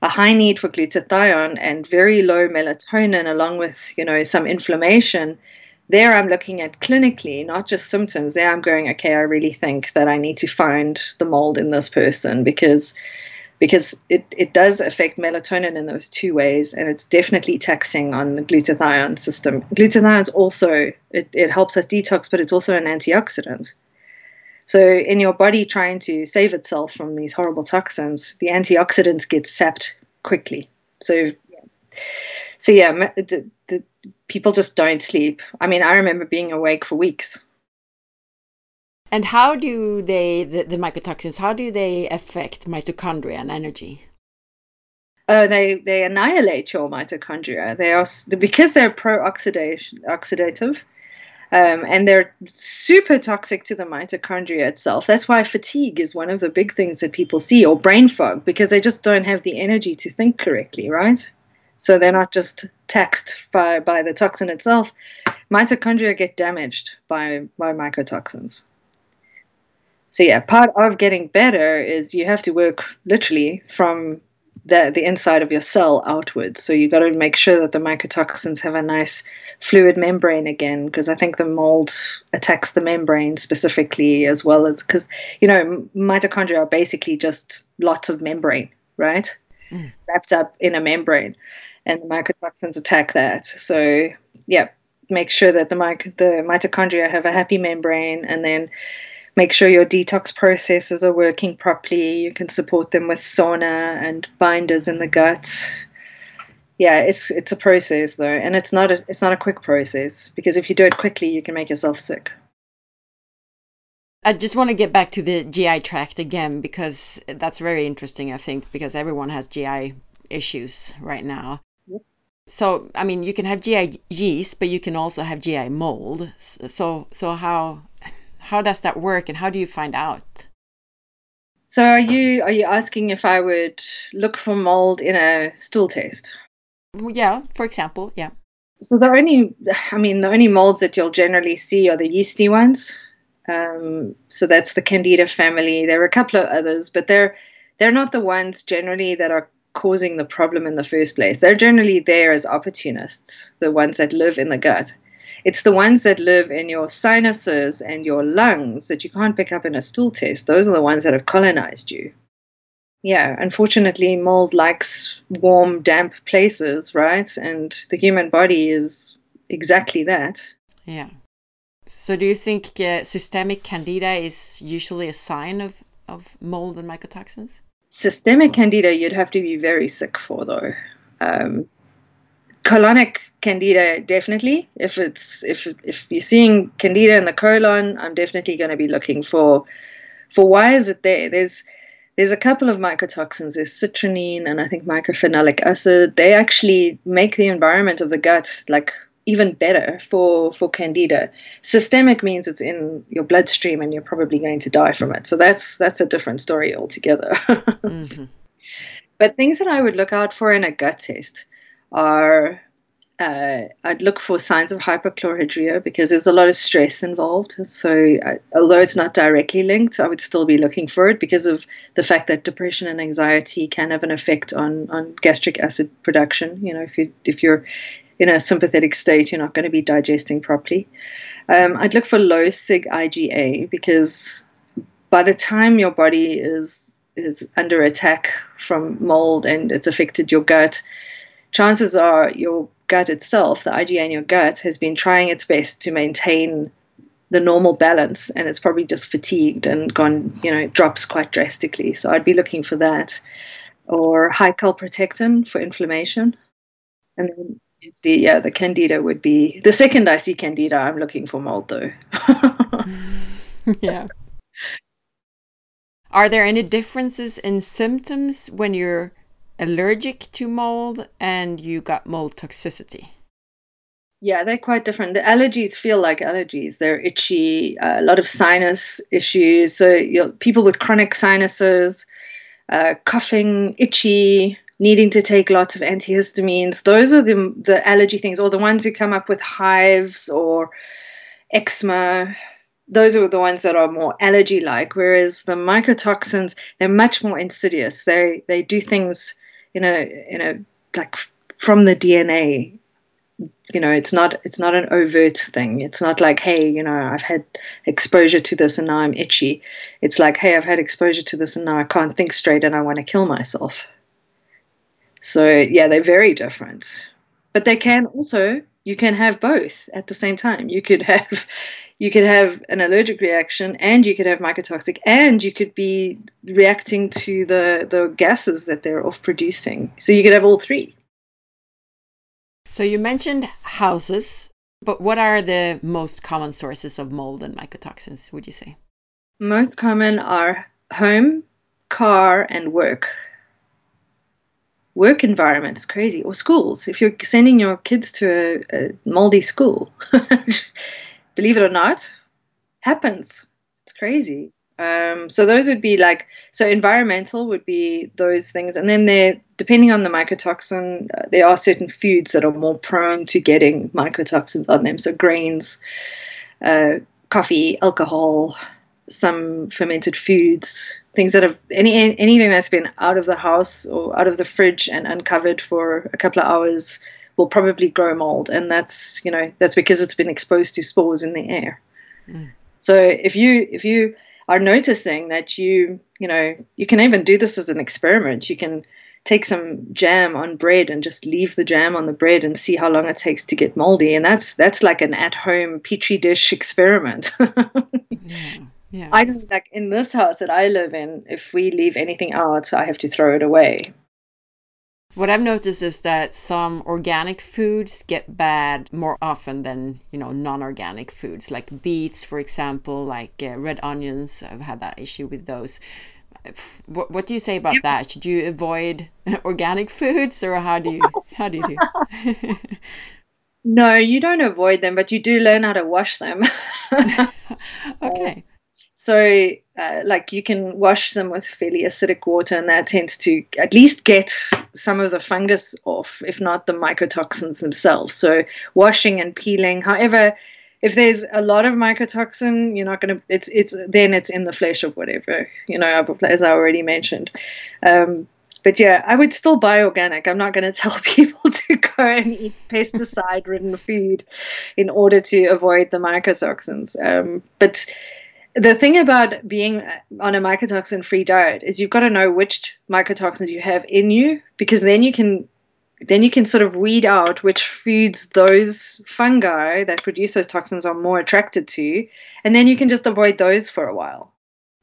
a high need for glutathione and very low melatonin along with you know some inflammation there i'm looking at clinically not just symptoms there i'm going okay i really think that i need to find the mold in this person because because it, it does affect melatonin in those two ways and it's definitely taxing on the glutathione system glutathione also it, it helps us detox but it's also an antioxidant so, in your body trying to save itself from these horrible toxins, the antioxidants get sapped quickly. So, yeah. So yeah, the, the people just don't sleep. I mean, I remember being awake for weeks. And how do they, the, the mycotoxins, how do they affect mitochondria and energy? Uh, they they annihilate your mitochondria. They are because they're pro-oxidative. Um, and they're super toxic to the mitochondria itself. That's why fatigue is one of the big things that people see, or brain fog, because they just don't have the energy to think correctly, right? So they're not just taxed by, by the toxin itself. Mitochondria get damaged by, by mycotoxins. So yeah, part of getting better is you have to work literally from the, the inside of your cell outwards. So you've got to make sure that the mycotoxins have a nice fluid membrane again, because I think the mold attacks the membrane specifically as well as because you know mitochondria are basically just lots of membrane, right, mm. wrapped up in a membrane, and the mycotoxins attack that. So yeah, make sure that the mic- the mitochondria have a happy membrane, and then make sure your detox processes are working properly. You can support them with sauna and binders in the gut. Yeah, it's it's a process though, and it's not a it's not a quick process because if you do it quickly, you can make yourself sick. I just want to get back to the GI tract again because that's very interesting. I think because everyone has GI issues right now. So I mean, you can have GI yeast, but you can also have GI mold. So so how how does that work and how do you find out? So are you are you asking if I would look for mold in a stool test? Yeah, for example, yeah. So the only I mean the only molds that you'll generally see are the yeasty ones. Um, so that's the Candida family. There are a couple of others, but they're they're not the ones generally that are causing the problem in the first place. They're generally there as opportunists, the ones that live in the gut. It's the ones that live in your sinuses and your lungs that you can't pick up in a stool test. Those are the ones that have colonized you. Yeah, unfortunately, mold likes warm, damp places, right? And the human body is exactly that. Yeah. So, do you think uh, systemic candida is usually a sign of, of mold and mycotoxins? Systemic candida, you'd have to be very sick for, though. Um, colonic candida, definitely. If it's if if you're seeing candida in the colon, I'm definitely going to be looking for for why is it there. There's there's a couple of mycotoxins. There's citrinine and I think mycophenolic acid. They actually make the environment of the gut like even better for for candida systemic means it's in your bloodstream and you're probably going to die from it so that's that's a different story altogether [laughs] mm-hmm. but things that i would look out for in a gut test are uh, I'd look for signs of hyperchlorhydria because there's a lot of stress involved. So, I, although it's not directly linked, I would still be looking for it because of the fact that depression and anxiety can have an effect on, on gastric acid production. You know, if you if you're in a sympathetic state, you're not going to be digesting properly. Um, I'd look for low sig IgA because by the time your body is is under attack from mold and it's affected your gut, chances are your gut itself, the IgA in your gut, has been trying its best to maintain the normal balance and it's probably just fatigued and gone, you know, drops quite drastically. So I'd be looking for that. Or high calprotectin for inflammation. And then it's the yeah the candida would be the second i see candida i'm looking for mold though yeah. Are there any differences in symptoms when you're allergic to mold and you got mold toxicity? Yeah they're quite different. The allergies feel like allergies. They're itchy uh, a lot of sinus issues. So you know, people with chronic sinuses uh, coughing itchy needing to take lots of antihistamines. Those are the the allergy things, or the ones who come up with hives or eczema. Those are the ones that are more allergy like. Whereas the mycotoxins, they're much more insidious. They they do things in a in a like from the DNA. You know, it's not it's not an overt thing. It's not like, hey, you know, I've had exposure to this and now I'm itchy. It's like, hey, I've had exposure to this and now I can't think straight and I want to kill myself. So yeah, they're very different. But they can also you can have both at the same time. You could have [laughs] you could have an allergic reaction and you could have mycotoxic and you could be reacting to the the gases that they're off producing. So you could have all three. So you mentioned houses, but what are the most common sources of mold and mycotoxins, would you say? Most common are home, car, and work work environment is crazy or schools. If you're sending your kids to a, a moldy school [laughs] believe it or not happens. It's crazy. Um, so those would be like so environmental would be those things. And then there depending on the mycotoxin uh, there are certain foods that are more prone to getting mycotoxins on them. So grains uh, coffee alcohol some fermented foods, things that have any anything that's been out of the house or out of the fridge and uncovered for a couple of hours will probably grow mold, and that's you know that's because it's been exposed to spores in the air. Mm. So if you if you are noticing that you you know you can even do this as an experiment, you can take some jam on bread and just leave the jam on the bread and see how long it takes to get moldy and that's that's like an at home petri dish experiment [laughs] yeah. Yeah. I know, like in this house that I live in, if we leave anything out, I have to throw it away. What I've noticed is that some organic foods get bad more often than you know non-organic foods, like beets, for example, like uh, red onions. I've had that issue with those. What, what do you say about yeah. that? Should you avoid [laughs] organic foods, or how do you how do you do? [laughs] no, you don't avoid them, but you do learn how to wash them. [laughs] okay. So, uh, like you can wash them with fairly acidic water, and that tends to at least get some of the fungus off, if not the mycotoxins themselves. So, washing and peeling. However, if there's a lot of mycotoxin, you're not going to. It's it's then it's in the flesh of whatever you know, as I already mentioned. Um, but yeah, I would still buy organic. I'm not going [laughs] to tell people to go and eat pesticide-ridden food in order to avoid the mycotoxins. Um, but the thing about being on a mycotoxin-free diet is you've got to know which mycotoxins you have in you, because then you can then you can sort of weed out which foods those fungi that produce those toxins are more attracted to, and then you can just avoid those for a while.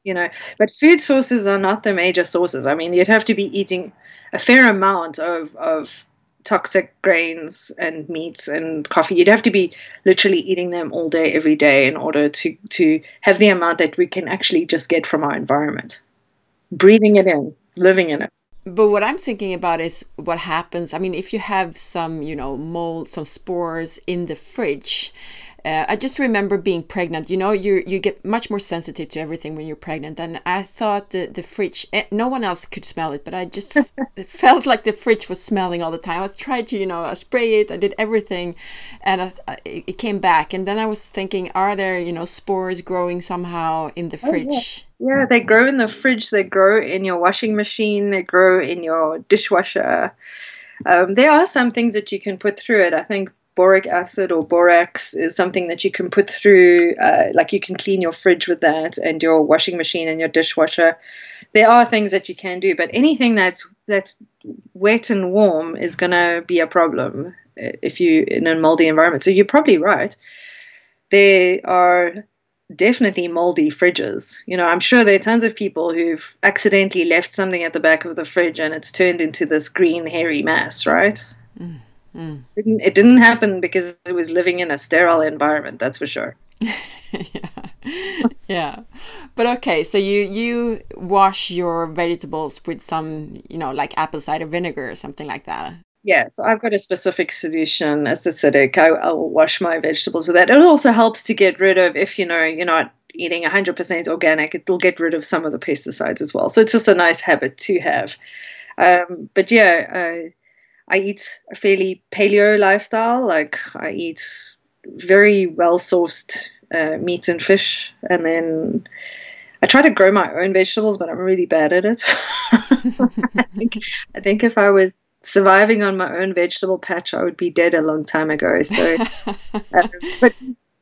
You know, but food sources are not the major sources. I mean, you'd have to be eating a fair amount of of toxic grains and meats and coffee. You'd have to be literally eating them all day, every day, in order to to have the amount that we can actually just get from our environment, breathing it in, living in it but what I'm thinking about is what happens. I mean, if you have some, you know, mold, some spores in the fridge, uh, I just remember being pregnant. You know, you you get much more sensitive to everything when you're pregnant, and I thought the the fridge. Eh, no one else could smell it, but I just [laughs] felt like the fridge was smelling all the time. I tried to, you know, I spray it. I did everything, and I, it came back. And then I was thinking, are there, you know, spores growing somehow in the fridge? Oh, yeah. yeah, they grow in the fridge. They grow in your washing machine. They grow in your dishwasher. Um, there are some things that you can put through it. I think boric acid or borax is something that you can put through, uh, like you can clean your fridge with that and your washing machine and your dishwasher. There are things that you can do, but anything that's that's wet and warm is going to be a problem if you in a moldy environment. So you're probably right. There are definitely moldy fridges. You know, I'm sure there are tons of people who've accidentally left something at the back of the fridge and it's turned into this green hairy mass, right? Mm. Mm. It, didn't, it didn't happen because it was living in a sterile environment, that's for sure. [laughs] yeah. yeah. But okay, so you you wash your vegetables with some, you know, like apple cider vinegar or something like that. Yeah, so I've got a specific solution as acidic. I, I will wash my vegetables with that. It also helps to get rid of if you know you're not eating 100% organic, it'll get rid of some of the pesticides as well. So it's just a nice habit to have. Um, but yeah, uh, I eat a fairly paleo lifestyle. Like I eat very well sourced uh, meat and fish, and then I try to grow my own vegetables, but I'm really bad at it. [laughs] I, think, I think if I was surviving on my own vegetable patch, I would be dead a long time ago. So, uh, [laughs] but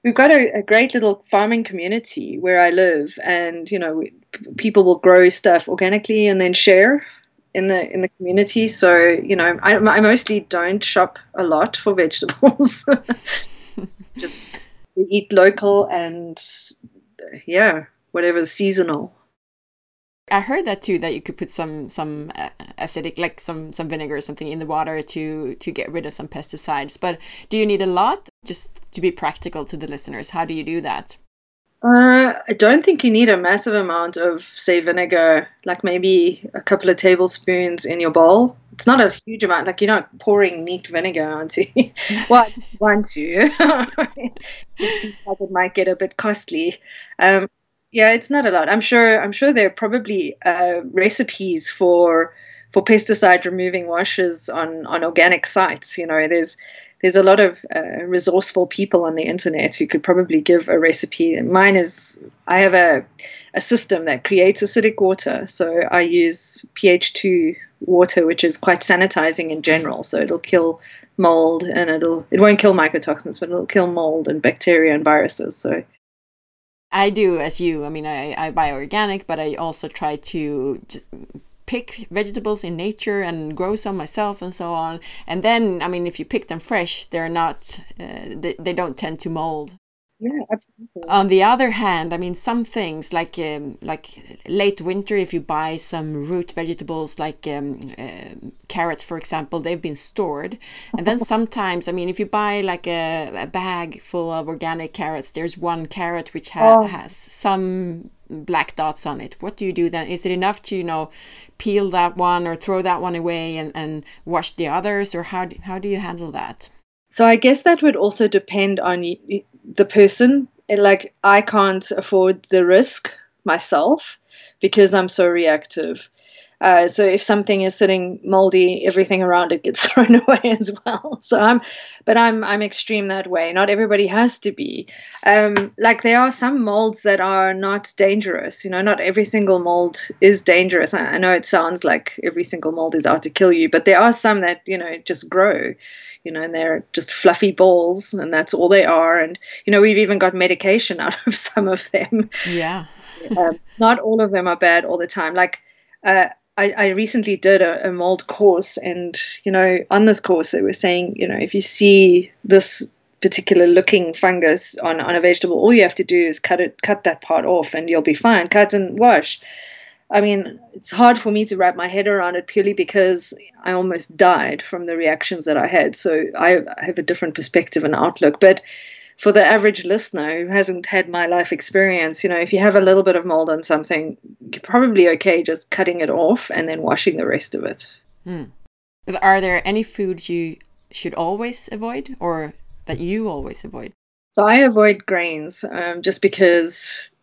we've got a, a, great little farming community where I live, and you know, we, people will grow stuff organically and then share in the in the community. So you know, I, I mostly don't shop a lot for [laughs] vegetables. [laughs] Just eat local and yeah, whatever's seasonal. I heard that too. That you could put some some uh, acidic, like some some vinegar or something, in the water to to get rid of some pesticides. But do you need a lot? Just to be practical to the listeners, how do you do that? Uh, I don't think you need a massive amount of, say, vinegar, like maybe a couple of tablespoons in your bowl. It's not a huge amount, like you're not pouring neat vinegar onto [laughs] [laughs] well, once you. [laughs] it might get a bit costly. Um, yeah, it's not a lot. I'm sure. I'm sure there are probably uh, recipes for for pesticide removing washes on on organic sites. You know, there's there's a lot of uh, resourceful people on the internet who could probably give a recipe. Mine is I have a a system that creates acidic water, so I use pH two water, which is quite sanitizing in general. So it'll kill mold and it'll it won't kill mycotoxins, but it'll kill mold and bacteria and viruses. So I do as you. I mean, I, I buy organic, but I also try to pick vegetables in nature and grow some myself and so on. And then, I mean, if you pick them fresh, they're not, uh, they, they don't tend to mold. Yeah, absolutely. On the other hand, I mean, some things like um, like late winter, if you buy some root vegetables like um, uh, carrots, for example, they've been stored, and then [laughs] sometimes, I mean, if you buy like a, a bag full of organic carrots, there's one carrot which ha oh. has some black dots on it. What do you do then? Is it enough to you know peel that one or throw that one away and, and wash the others, or how do, how do you handle that? So I guess that would also depend on the person. Like I can't afford the risk myself because I'm so reactive. Uh, so if something is sitting moldy, everything around it gets [laughs] thrown away as well. So I'm, but I'm I'm extreme that way. Not everybody has to be. Um, like there are some molds that are not dangerous. You know, not every single mold is dangerous. I, I know it sounds like every single mold is out to kill you, but there are some that you know just grow you know, and they're just fluffy balls, and that's all they are. And you know, we've even got medication [laughs] out of some of them. Yeah. um, not all of them are bad all the time. Like uh, I, I, recently did a, a, mold course, and you know, on this course, they were saying, you know, if you see this particular looking fungus on, on a vegetable, all you have to do is cut it, cut that part off, and you'll be fine. Cut and wash. I mean, it's hard for me to wrap my head around it purely because I almost died from the reactions that I had. So I, I have a different perspective and outlook. But for the average listener who hasn't had my life experience, you know, if you have a little bit of mold on something, you're probably okay just cutting it off and then washing the rest of it. Hmm. Are there any foods you should always avoid or that you always avoid? So I avoid grains um, just because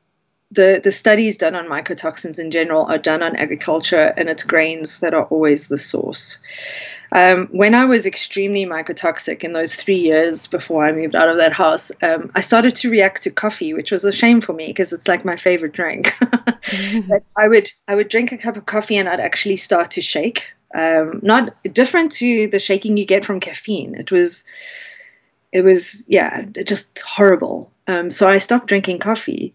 the, the studies done on mycotoxins in general are done on agriculture and it's grains that are always the source. Um, when I was extremely mycotoxic in those three years before I moved out of that house, um, I started to react to coffee, which was a shame for me because it's like my favorite drink. [laughs] [laughs] I would I would drink a cup of coffee and I'd actually start to shake. Um, not different to the shaking you get from caffeine. It was it was yeah just horrible. Um, so I stopped drinking coffee.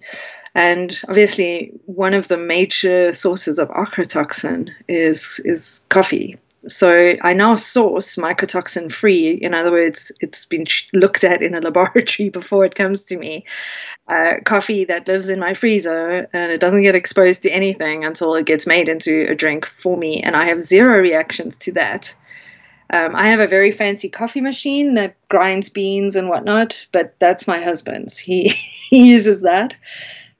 And obviously, one of the major sources of ochratoxin is is coffee. So I now source mycotoxin free. In other words, it's been looked at in a [laughs] laboratory before it comes to me. Uh, coffee that lives in my freezer and it doesn't get exposed to anything until it gets made into a drink for me. And I have zero reactions to that. Um, I have a very fancy coffee machine that grinds beans and whatnot, but that's my husband's. He [laughs] he uses that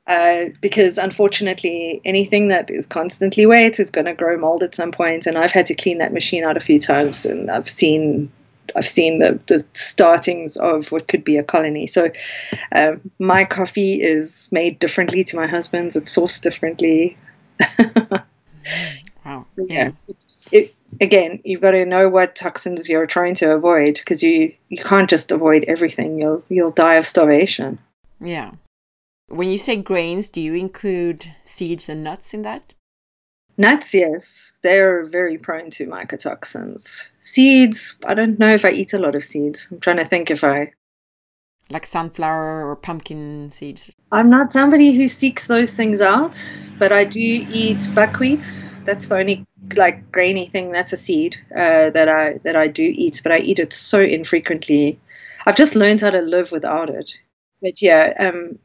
uh, because unfortunately, anything that is constantly wet is going to grow mold at some point. And I've had to clean that machine out a few times, and I've seen I've seen the, the startings of what could be a colony. So um, my coffee is made differently to my husband's. It's sourced differently. wow. So, yeah. yeah. It, again, you've got to know what toxins you're trying to avoid because you, you can't just avoid everything. You'll you'll die of starvation. Yeah. When you say grains, do you include seeds and nuts in that? Nuts, yes. They're very prone to mycotoxins. Seeds, I don't know if I eat a lot of seeds. I'm trying to think if I. Like sunflower or pumpkin seeds? I'm not somebody who seeks those things out, but I do eat buckwheat. That's the only like grainy thing that's a seed uh, that I that I do eat, but I eat it so infrequently. I've just learned how to live without it. But yeah, um,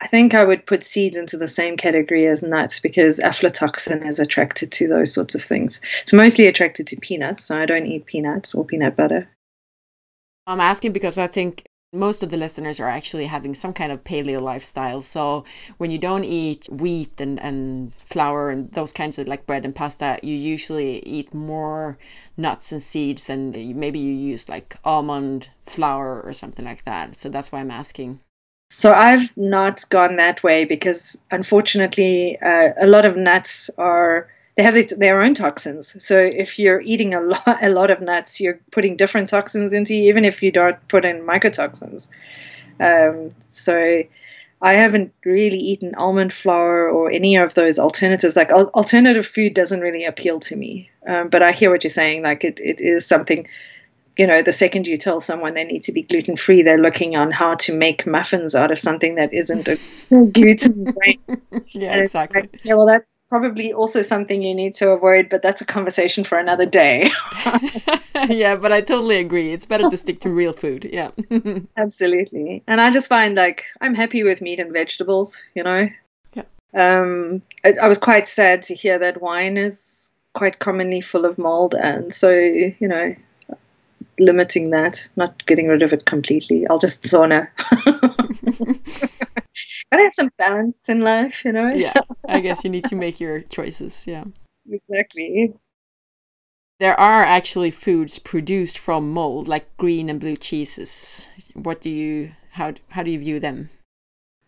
I think I would put seeds into the same category as nuts because aflatoxin is attracted to those sorts of things. It's mostly attracted to peanuts, so I don't eat peanuts or peanut butter. I'm asking because I think most of the listeners are actually having some kind of paleo lifestyle. So when you don't eat wheat and, and flour and those kinds of like bread and pasta, you usually eat more nuts and seeds and maybe you use like almond flour or something like that. So that's why I'm asking. So I've not gone that way because unfortunately, uh, a lot of nuts are they have their own toxins. So if you're eating a [laughs] lot a lot of nuts, you're putting different toxins into you, even if you don't put in mycotoxins. Um, so I haven't really eaten almond flour or any of those alternatives. Like al- alternative food doesn't really appeal to me. Um, but I hear what you're saying. Like it, it is something you know, the second you tell someone they need to be gluten free, they're looking on how to make muffins out of something that isn't a [laughs] gluten free. yeah, exactly. Like, yeah, well, that's probably also something you need to avoid, but that's a conversation for another day. [laughs] yeah, but I totally agree. It's better to stick to real food. Yeah. [laughs] Absolutely. And I just find like I'm happy with meat and vegetables, you know. Yeah. Um, I, I was quite sad to hear that wine is quite commonly full of mold, and so you know limiting that, not getting rid of it completely. I'll just sauna. [laughs] Gotta have some balance in life, you know? yeah, I guess you need to make your choices. Yeah. [laughs] Exactly. There are actually foods produced from mold, like green and blue cheeses. What do you how how do you view them?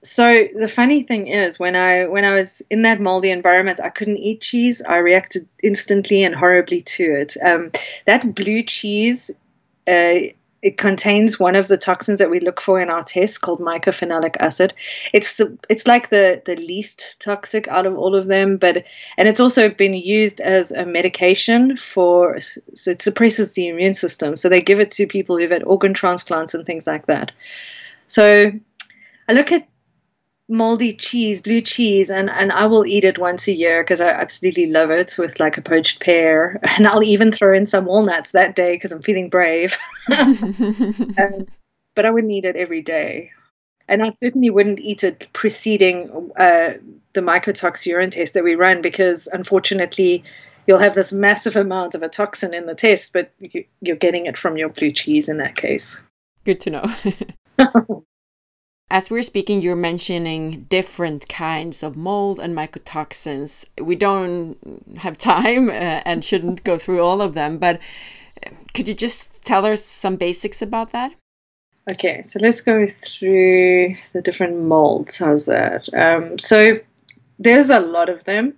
So the funny thing is, when I when I was in that moldy environment, I couldn't eat cheese. I reacted instantly and horribly to it. Um, that blue cheese, uh, it contains one of the toxins that we look for in our tests called mycophenolic acid. It's the it's like the the least toxic out of all of them, but and it's also been used as a medication for so it suppresses the immune system. So they give it to people who've had organ transplants and things like that. So I look at moldy cheese, blue cheese, and, and I will eat it once a year because I absolutely love it with like a poached pear. [laughs] And I'll even throw in some walnuts that day because I'm feeling brave. [laughs] [laughs] um, but I wouldn't eat it every day. And I certainly wouldn't eat it preceding uh, the mycotox urine test that we run because unfortunately you'll have this massive amount of a toxin in the test, but you, you're getting it from your blue cheese in that case. Good to know. As we're speaking, you're mentioning different kinds of mold and mycotoxins. We don't have time [laughs] uh, and shouldn't go through all of them, but uh, could you just tell us some basics about that? Okay, so let's go through the different molds. How's that? Um, so there's a lot of them.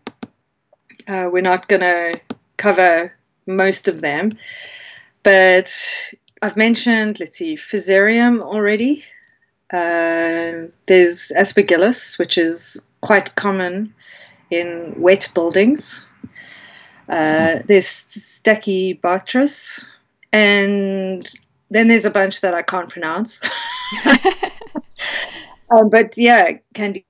Uh, we're not going to cover most of them, but I've mentioned, let's see, Fusarium already. Uh, there's aspergillus, which is quite common in wet buildings. Uh, there's Stachybotrys, and then there's a bunch that I can't pronounce. [laughs] um, but yeah, Candida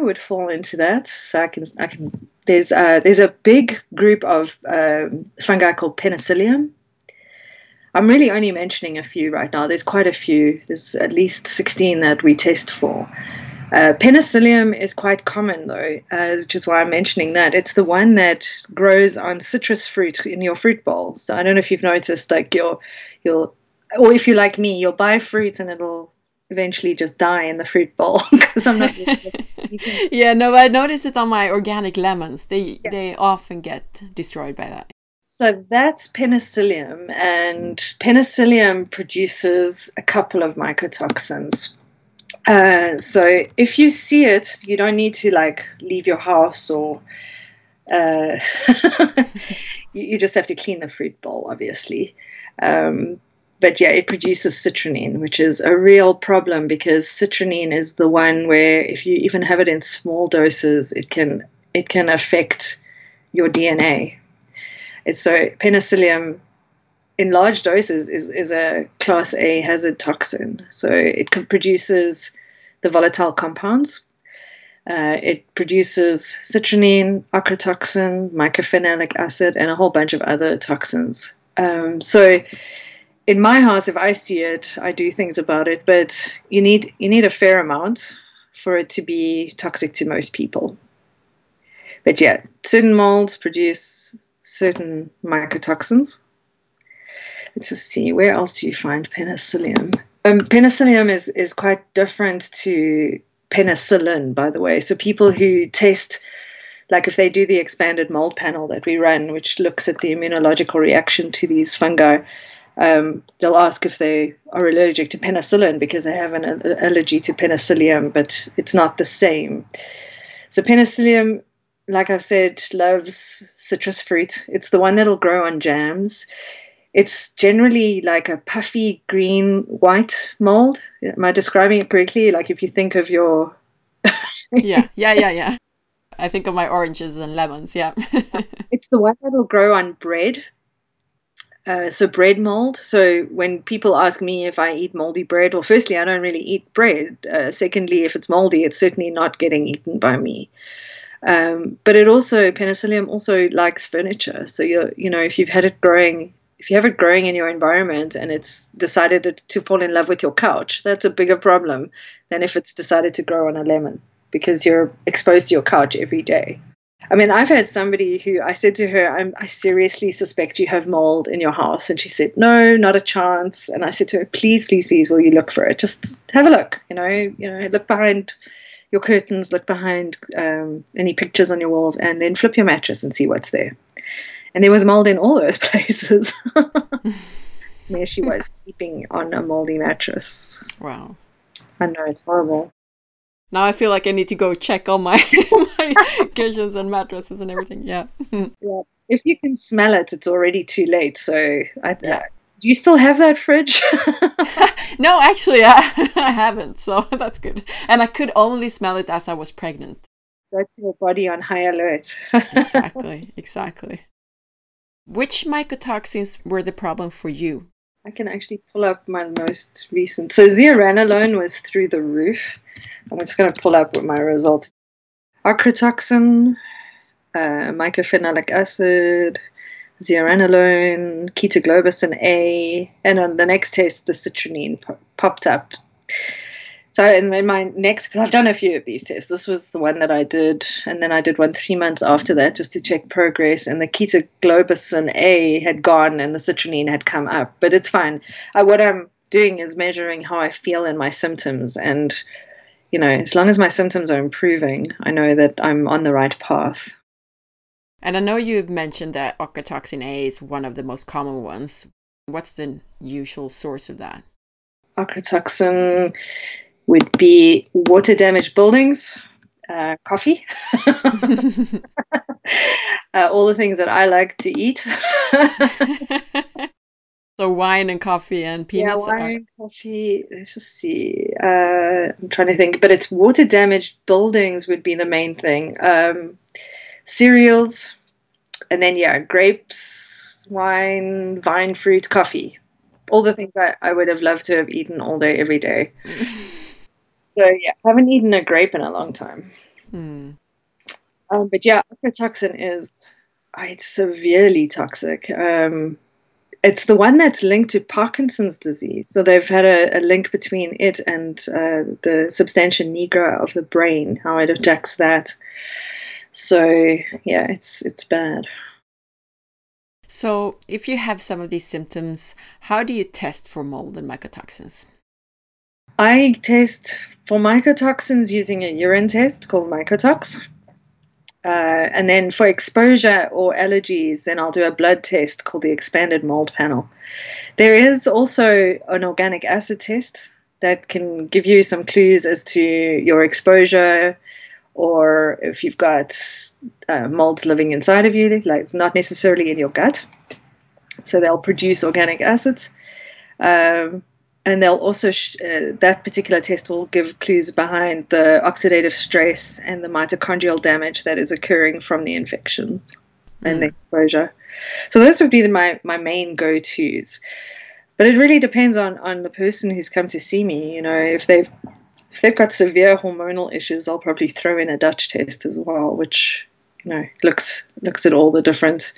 would fall into that. So I can, I can. There's uh, there's a big group of um, fungi called Penicillium, I'm really only mentioning a few right now. There's quite a few. There's at least 16 that we test for. Uh, penicillium is quite common though, uh, which is why I'm mentioning that. It's the one that grows on citrus fruit in your fruit bowl. So I don't know if you've noticed, like your, your, or if you like me, you'll buy fruit and it'll eventually just die in the fruit bowl [laughs] because I'm not. [laughs] yeah, no, I notice it on my organic lemons. They yeah. they often get destroyed by that. So that's penicillium, and penicillium produces a couple of mycotoxins. Uh, so if you see it, you don't need to like leave your house or uh, [laughs] you, just have to clean the fruit bowl, obviously. Um, but yeah, it produces citrinin, which is a real problem because citrinin is the one where if you even have it in small doses, it can it can affect your DNA, so penicillium in large doses is, is a class A hazard toxin. So it produces the volatile compounds. Uh, it produces citrinin, ochratoxin, mycophenolic acid, and a whole bunch of other toxins. Um, so in my house, if I see it, I do things about it, but you need you need a fair amount for it to be toxic to most people. But yeah, certain molds produce certain mycotoxins. Let's just see, where else do you find penicillium? Um, penicillium is, is quite different to penicillin, by the way. So people who test, like if they do the expanded mold panel that we run, which looks at the immunological reaction to these fungi, um, they'll ask if they are allergic to penicillin because they have an allergy to penicillium, but it's not the same. So penicillium like I've said, loves citrus fruit. It's the one that'll grow on jams. It's generally like a puffy green white mold. Am I describing it correctly? Like if you think of your. [laughs] yeah, yeah, yeah, yeah. I think of my oranges and lemons. Yeah. [laughs] it's the one that'll grow on bread. Uh, so bread mold. So when people ask me if I eat moldy bread, well, firstly, I don't really eat bread. Uh, secondly, if it's moldy, it's certainly not getting eaten by me. Um, but it also penicillium also likes furniture. So you you know if you've had it growing if you have it growing in your environment and it's decided to fall in love with your couch, that's a bigger problem than if it's decided to grow on a lemon because you're exposed to your couch every day. I mean, I've had somebody who I said to her, I'm, I seriously suspect you have mold in your house. And she said, No, not a chance. And I said to her, Please, please, please, will you look for it? Just have a look, you know, you know, look behind your curtains, look behind um, any pictures on your walls, and then flip your mattress and see what's there. And there was mold in all those [laughs] places. [laughs] there she was sleeping on a moldy mattress. Wow. I know, it's horrible. Now I feel like I need to go check all my [laughs] my cushions and mattresses and everything. Yeah. yeah. If you can smell it, it's already too late. So I, yeah. Do you still have that fridge? [laughs] no, actually, I, [laughs] I haven't. So [laughs] that's good. And I could only smell it as I was pregnant. That's your body on high alert. exactly. Exactly. Which mycotoxins were the problem for you? I can actually pull up my most recent. So zearalenone was through the roof. I'm just going to pull up with my result. Ochratoxin, uh, mycophenolic acid, zearalenone, chaetoglobosin A, and on the next test, the citrulline popped up. So in my next, because I've done a few of these tests, this was the one that I did, and then I did one three months after that just to check progress. And the chaetoglobosin A had gone, and the citrinin had come up, but it's fine. I, what I'm doing is measuring how I feel in my symptoms, and you know, as long as my symptoms are improving, I know that I'm on the right path. And I know you've mentioned that ochratoxin A is one of the most common ones. What's the usual source of that? Ochratoxin would be water damaged buildings, uh, coffee, [laughs] [laughs] uh, all the things that I like to eat. [laughs] so wine and coffee and peanuts. Yeah, wine, coffee. Let's just see. Uh, I'm trying to think, but it's water damaged buildings would be the main thing. Um, cereals, and then yeah, grapes, wine, vine fruit, coffee. All the things that I would have loved to have eaten all day, every day. [laughs] So yeah, I haven't eaten a grape in a long time. Hmm. Um, but yeah, aflatoxin is oh, it's severely toxic. Um, it's the one that's linked to Parkinson's disease. So they've had a, a link between it and uh, the substantia nigra of the brain, how it attacks that. So yeah, it's it's bad. So if you have some of these symptoms, how do you test for mold and mycotoxins? I test for mycotoxins using a urine test called Mycotox. Uh, and then for exposure or allergies, then I'll do a blood test called the expanded mold panel. There is also an organic acid test that can give you some clues as to your exposure or if you've got uh, molds living inside of you, like not necessarily in your gut. So they'll produce organic acids. Um, and they'll also sh- uh, that particular test will give clues behind the oxidative stress and the mitochondrial damage that is occurring from the infections mm. and the mm. exposure. So those would be the, my my main go tos. But it really depends on on the person who's come to see me. You know, if they've if they've got severe hormonal issues, I'll probably throw in a Dutch test as well, which you know looks looks at all the different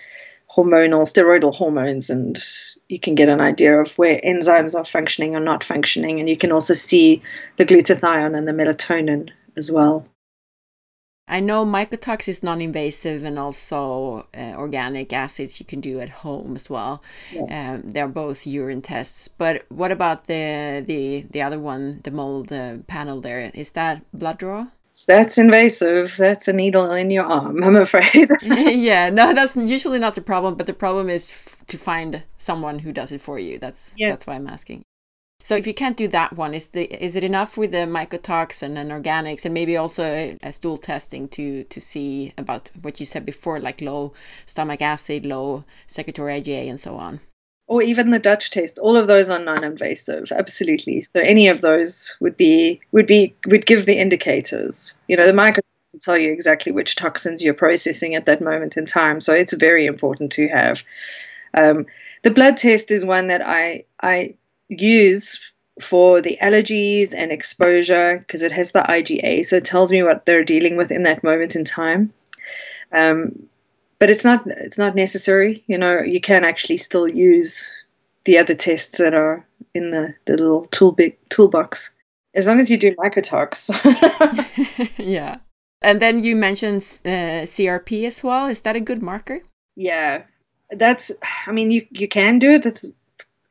hormonal steroidal hormones and you can get an idea of where enzymes are functioning or not functioning. And you can also see the glutathione and the melatonin as well I know mycotox is non-invasive and also uh, organic acids you can do at home as well. Yeah. Um, they're both urine tests. But what about the the the other one, the mold uh, panel? There is that blood draw? that's invasive. That's a needle in your arm, I'm afraid. [laughs] yeah, no, that's usually not the problem, but the problem is to find someone who does it for you. That's yeah. that's why I'm asking. So if you can't do that one, is the is it enough with the mycotoxin and organics and maybe also a, stool testing to to see about what you said before, like low stomach acid, low secretory IgA, and so on? or even the Dutch test. All of those are non-invasive, absolutely. So any of those would be would be would give the indicators. You know, the will tell you exactly which toxins you're processing at that moment in time. So it's very important to have. Um, the blood test is one that I I use for the allergies and exposure because it has the IgA, so it tells me what they're dealing with in that moment in time. Um, but it's not it's not necessary. You know, you can actually still use the other tests that are in the, the little tool big toolbox as long as you do mycotox. [laughs] [laughs] yeah. And then you mentioned uh, CRP as well. Is that a good marker? Yeah, that's. I mean, you you can do it. That's.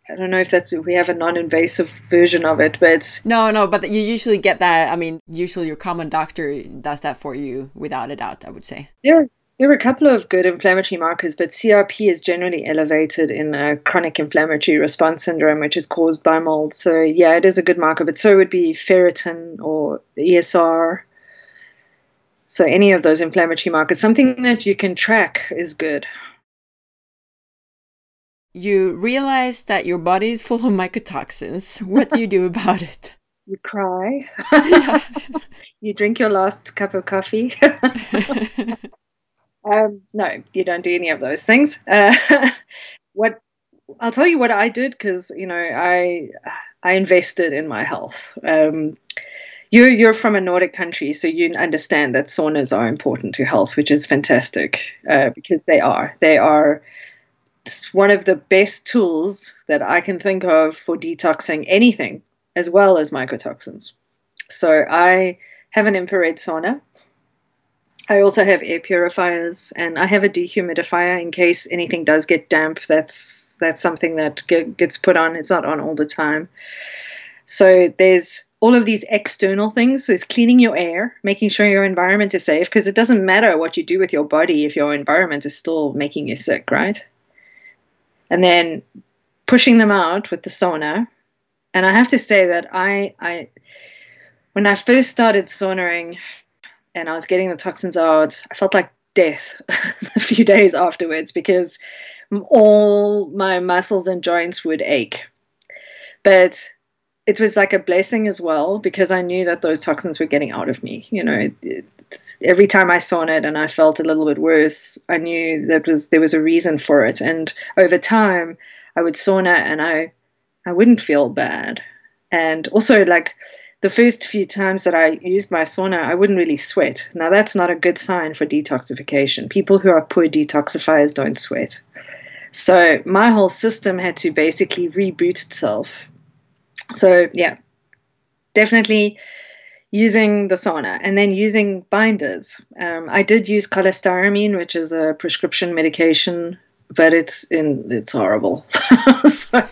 I don't know if that's if we have a non-invasive version of it, but no, no. But you usually get that. I mean, usually your common doctor does that for you without a doubt. I would say. Yeah, There are a couple of good inflammatory markers, but CRP is generally elevated in a chronic inflammatory response syndrome, which is caused by mold. So, yeah, it is a good marker, but so would be ferritin or ESR. So, any of those inflammatory markers, something that you can track is good. You realize that your body is full of mycotoxins. What do you do about it? [laughs] You cry. [laughs] you drink your last cup of coffee. [laughs] Um, no, you don't do any of those things. Uh, what I'll tell you what I did because you know I I invested in my health. Um, you're you're from a Nordic country, so you understand that saunas are important to health, which is fantastic uh, because they are. They are one of the best tools that I can think of for detoxing anything, as well as mycotoxins. So I have an infrared sauna I also have air purifiers and I have a dehumidifier in case anything does get damp. That's that's something that gets put on. It's not on all the time. So there's all of these external things. There's cleaning your air, making sure your environment is safe because it doesn't matter what you do with your body if your environment is still making you sick, right? And then pushing them out with the sauna. And I have to say that I I when I first started saunaing and I was getting the toxins out, I felt like death [laughs] a few days afterwards because all my muscles and joints would ache. But it was like a blessing as well because I knew that those toxins were getting out of me. You know, every time I saw it and I felt a little bit worse, I knew that was there was a reason for it. And over time, I would sauna and I I wouldn't feel bad. And also like the first few times that I used my sauna, I wouldn't really sweat. Now, that's not a good sign for detoxification. People who are poor detoxifiers don't sweat. So, my whole system had to basically reboot itself. So, yeah, definitely using the sauna and then using binders. Um, I did use cholestyramine, which is a prescription medication but it's in it's horrible. [laughs] so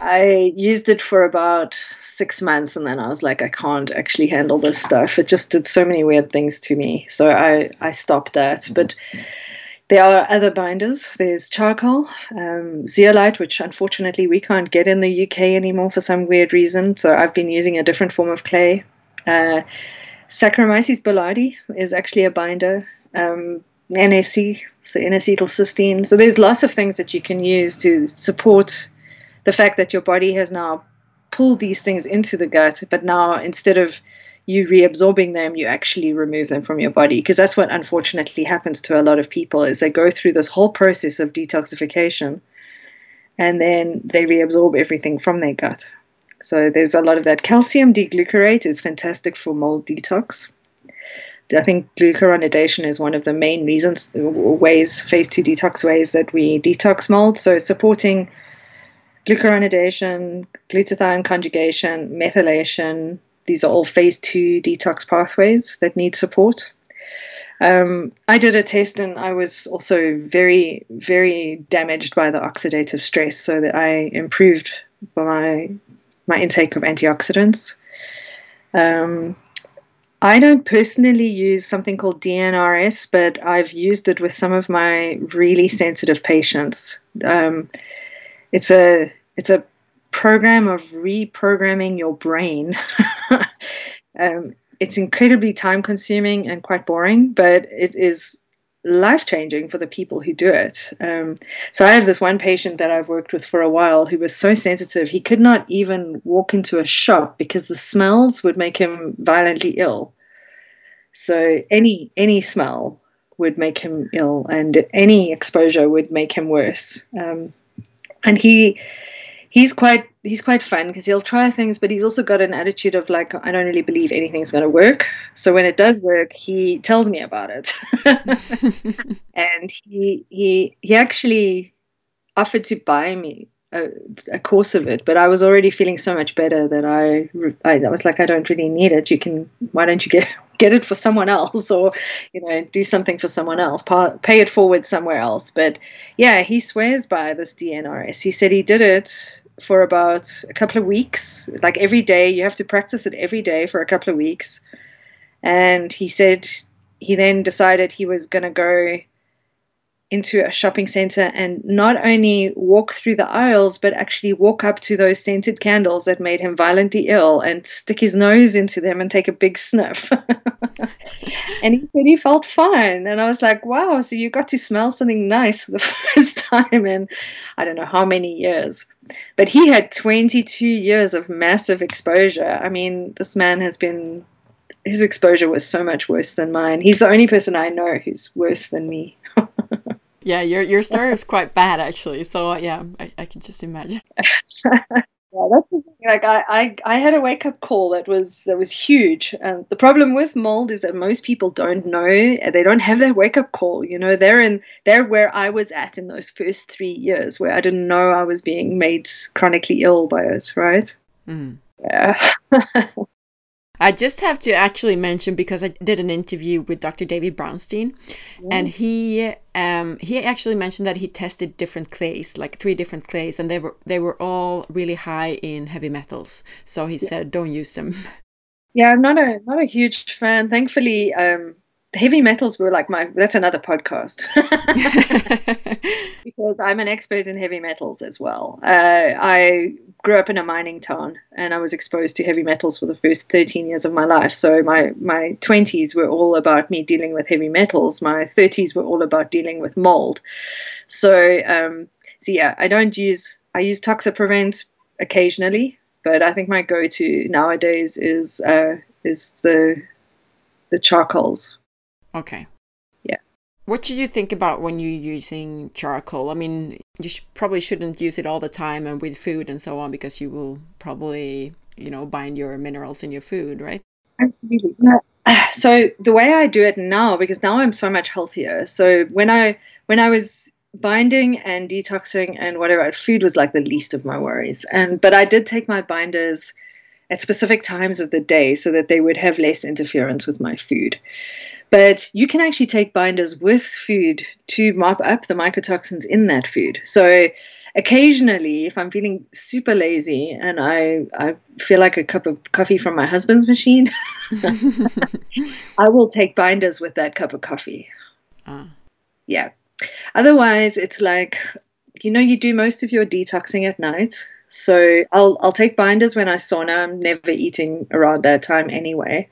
I used it for about six months, and then I was like, I can't actually handle this stuff. It just did so many weird things to me, so I I stopped that. But there are other binders. There's charcoal, um, zeolite, which unfortunately we can't get in the UK anymore for some weird reason. So I've been using a different form of clay. Uh, Saccharomyces boulardii is actually a binder. Um, NAC, so N-acetylcysteine. So there's lots of things that you can use to support the fact that your body has now pulled these things into the gut, but now instead of you reabsorbing them, you actually remove them from your body because that's what unfortunately happens to a lot of people is they go through this whole process of detoxification and then they reabsorb everything from their gut. So there's a lot of that. Calcium deglucarate is fantastic for mold detox. I think glucuronidation is one of the main reasons, ways, phase two detox ways that we detox mold. So supporting glucuronidation, glutathione conjugation, methylation, these are all phase two detox pathways that need support. Um, I did a test and I was also very, very damaged by the oxidative stress, so that I improved my my intake of antioxidants. Um, I don't personally use something called DNRS, but I've used it with some of my really sensitive patients. Um, it's a it's a program of reprogramming your brain. [laughs] um, it's incredibly time consuming and quite boring, but it is life changing for the people who do it. Um, so I have this one patient that I've worked with for a while who was so sensitive he could not even walk into a shop because the smells would make him violently ill. So any any smell would make him ill, and any exposure would make him worse. Um, and he he's quite he's quite fun because he'll try things, but he's also got an attitude of like I don't really believe anything's going to work. So when it does work, he tells me about it, [laughs] and he he he actually offered to buy me a, a, course of it, but I was already feeling so much better that I, I, I was like, I don't really need it. You can, why don't you get [laughs] get it for someone else, or you know, do something for someone else, pay it forward somewhere else. But yeah, he swears by this DNRS. He said he did it for about a couple of weeks, like every day. You have to practice it every day for a couple of weeks, and he said he then decided he was going to go into a shopping center and not only walk through the aisles, but actually walk up to those scented candles that made him violently ill and stick his nose into them and take a big sniff. [laughs] and he said he felt fine. And I was like, wow, so you got to smell something nice for the [laughs] first time in I don't know how many years. But he had 22 years of massive exposure. I mean, this man has been his exposure was so much worse than mine. He's the only person I know who's worse than me. Yeah, your your story is quite bad actually. So uh, yeah, I, I can just imagine. [laughs] yeah, that's the thing. Like I, I, I had a wake up call that was that was huge. And the problem with mold is that most people don't know. They don't have that wake up call. You know, they're in they're where I was at in those first three years, where I didn't know I was being made chronically ill by it. Right. Mm. Yeah. [laughs] I just have to actually mention because I did an interview with Dr. David Brownstein, yeah. and he um, he actually mentioned that he tested different clays, like three different clays, and they were they were all really high in heavy metals. So he yeah. said, don't use them. [laughs] Yeah, I'm not a not a huge fan. Thankfully, um, heavy metals were like my that's another podcast. [laughs] Because i'm an expert in heavy metals as well. Uh, i grew up in a mining town and i was exposed to heavy metals for the first 13 years of my life. So my my 20s were all about me dealing with heavy metals. My 30s were all about dealing with mold. So um so yeah i don't use i use toxaprevent occasionally but i think my go-to nowadays is uh is the the charcoals Okay. Yeah. What should you think about when you're using charcoal? I mean, you sh- probably shouldn't use it all the time and with food and so on because you will probably, you know, bind your minerals in your food, right? Absolutely. Yeah. [sighs] So the way I do it now, because now I'm so much healthier. So when I when I was binding and detoxing and whatever, food was like the least of my worries. And but I did take my binders at specific times of the day so that they would have less interference with my food. But you can actually take binders with food to mop up the mycotoxins in that food. So occasionally, if I'm feeling super lazy and I, I feel like a cup of coffee from my husband's machine, [laughs] I will take binders with that cup of coffee. Uh. Yeah. Otherwise, it's like, you know, you do most of your detoxing at night. So I'll I'll take binders when I sauna. I'm never eating around that time anyway.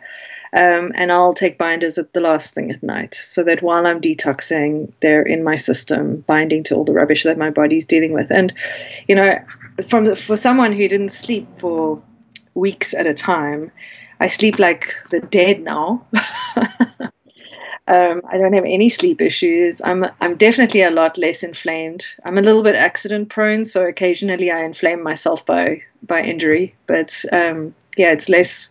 Um, and I'll take binders at the last thing at night so that while I'm detoxing, they're in my system, binding to all the rubbish that my body's dealing with. And, you know, from for someone who didn't sleep for weeks at a time, I sleep like the dead now. [laughs] Um, I don't have any sleep issues. I'm I'm definitely a lot less inflamed. I'm a little bit accident prone, so occasionally I inflame myself by by injury. But um, yeah, it's less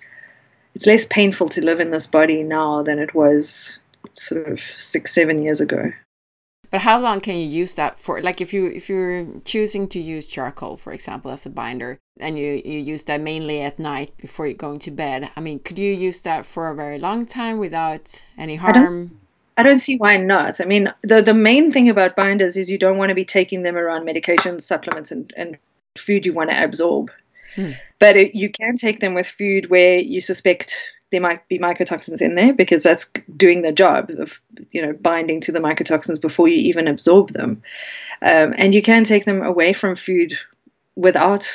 it's less painful to live in this body now than it was sort of six seven years ago but how long can you use that for like if you if you're choosing to use charcoal for example as a binder and you you use that mainly at night before you're going to bed i mean could you use that for a very long time without any harm I don't, I don't see why not. I mean, the the main thing about binders is you don't want to be taking them around medications, supplements, and, and food you want to absorb. Hmm. But it, you can take them with food where you suspect there might be mycotoxins in there because that's doing the job of you know binding to the mycotoxins before you even absorb them. Um, and you can take them away from food without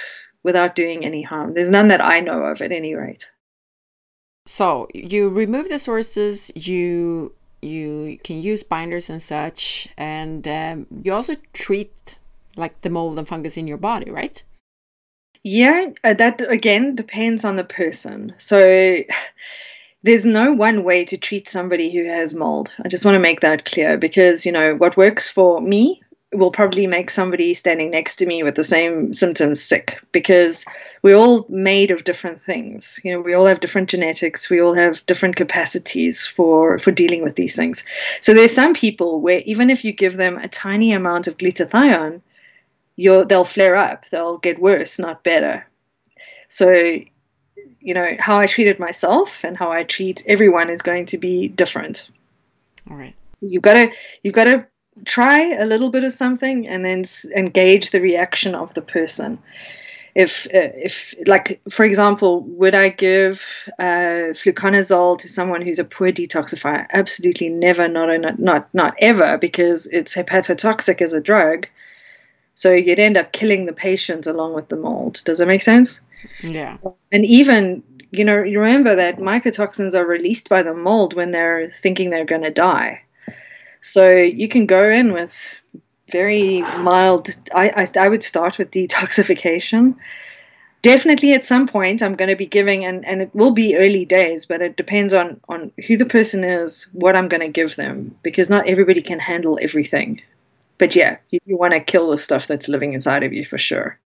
without doing any harm. There's none that I know of at any rate. So you remove the sources. You you can use binders and such, and um, you also treat like the mold and fungus in your body, right? Yeah, uh, that again depends on the person. So there's no one way to treat somebody who has mold. I just want to make that clear because, you know, what works for me will probably make somebody standing next to me with the same symptoms sick because we're all made of different things. You know, we all have different genetics, we all have different capacities for for dealing with these things. So there's some people where even if you give them a tiny amount of glutathione, you'll they'll flare up. They'll get worse not better. So you know how i treated myself and how i treat everyone is going to be different. All right. You've got to you've got to try a little bit of something and then engage the reaction of the person. If uh, if like for example would i give uh, fluconazole to someone who's a poor detoxifier? Absolutely never not not not, not ever because it's hepatotoxic as a drug so you'd end up killing the patients along with the mold does that make sense yeah and even you know you remember that mycotoxins are released by the mold when they're thinking they're going to die so you can go in with very mild. I, I, I would start with detoxification. Definitely, at some point, I'm going to be giving, and, and it will be early days, but it depends on on who the person is, what I'm going to give them, because not everybody can handle everything. But yeah, you, you want to kill the stuff that's living inside of you for sure.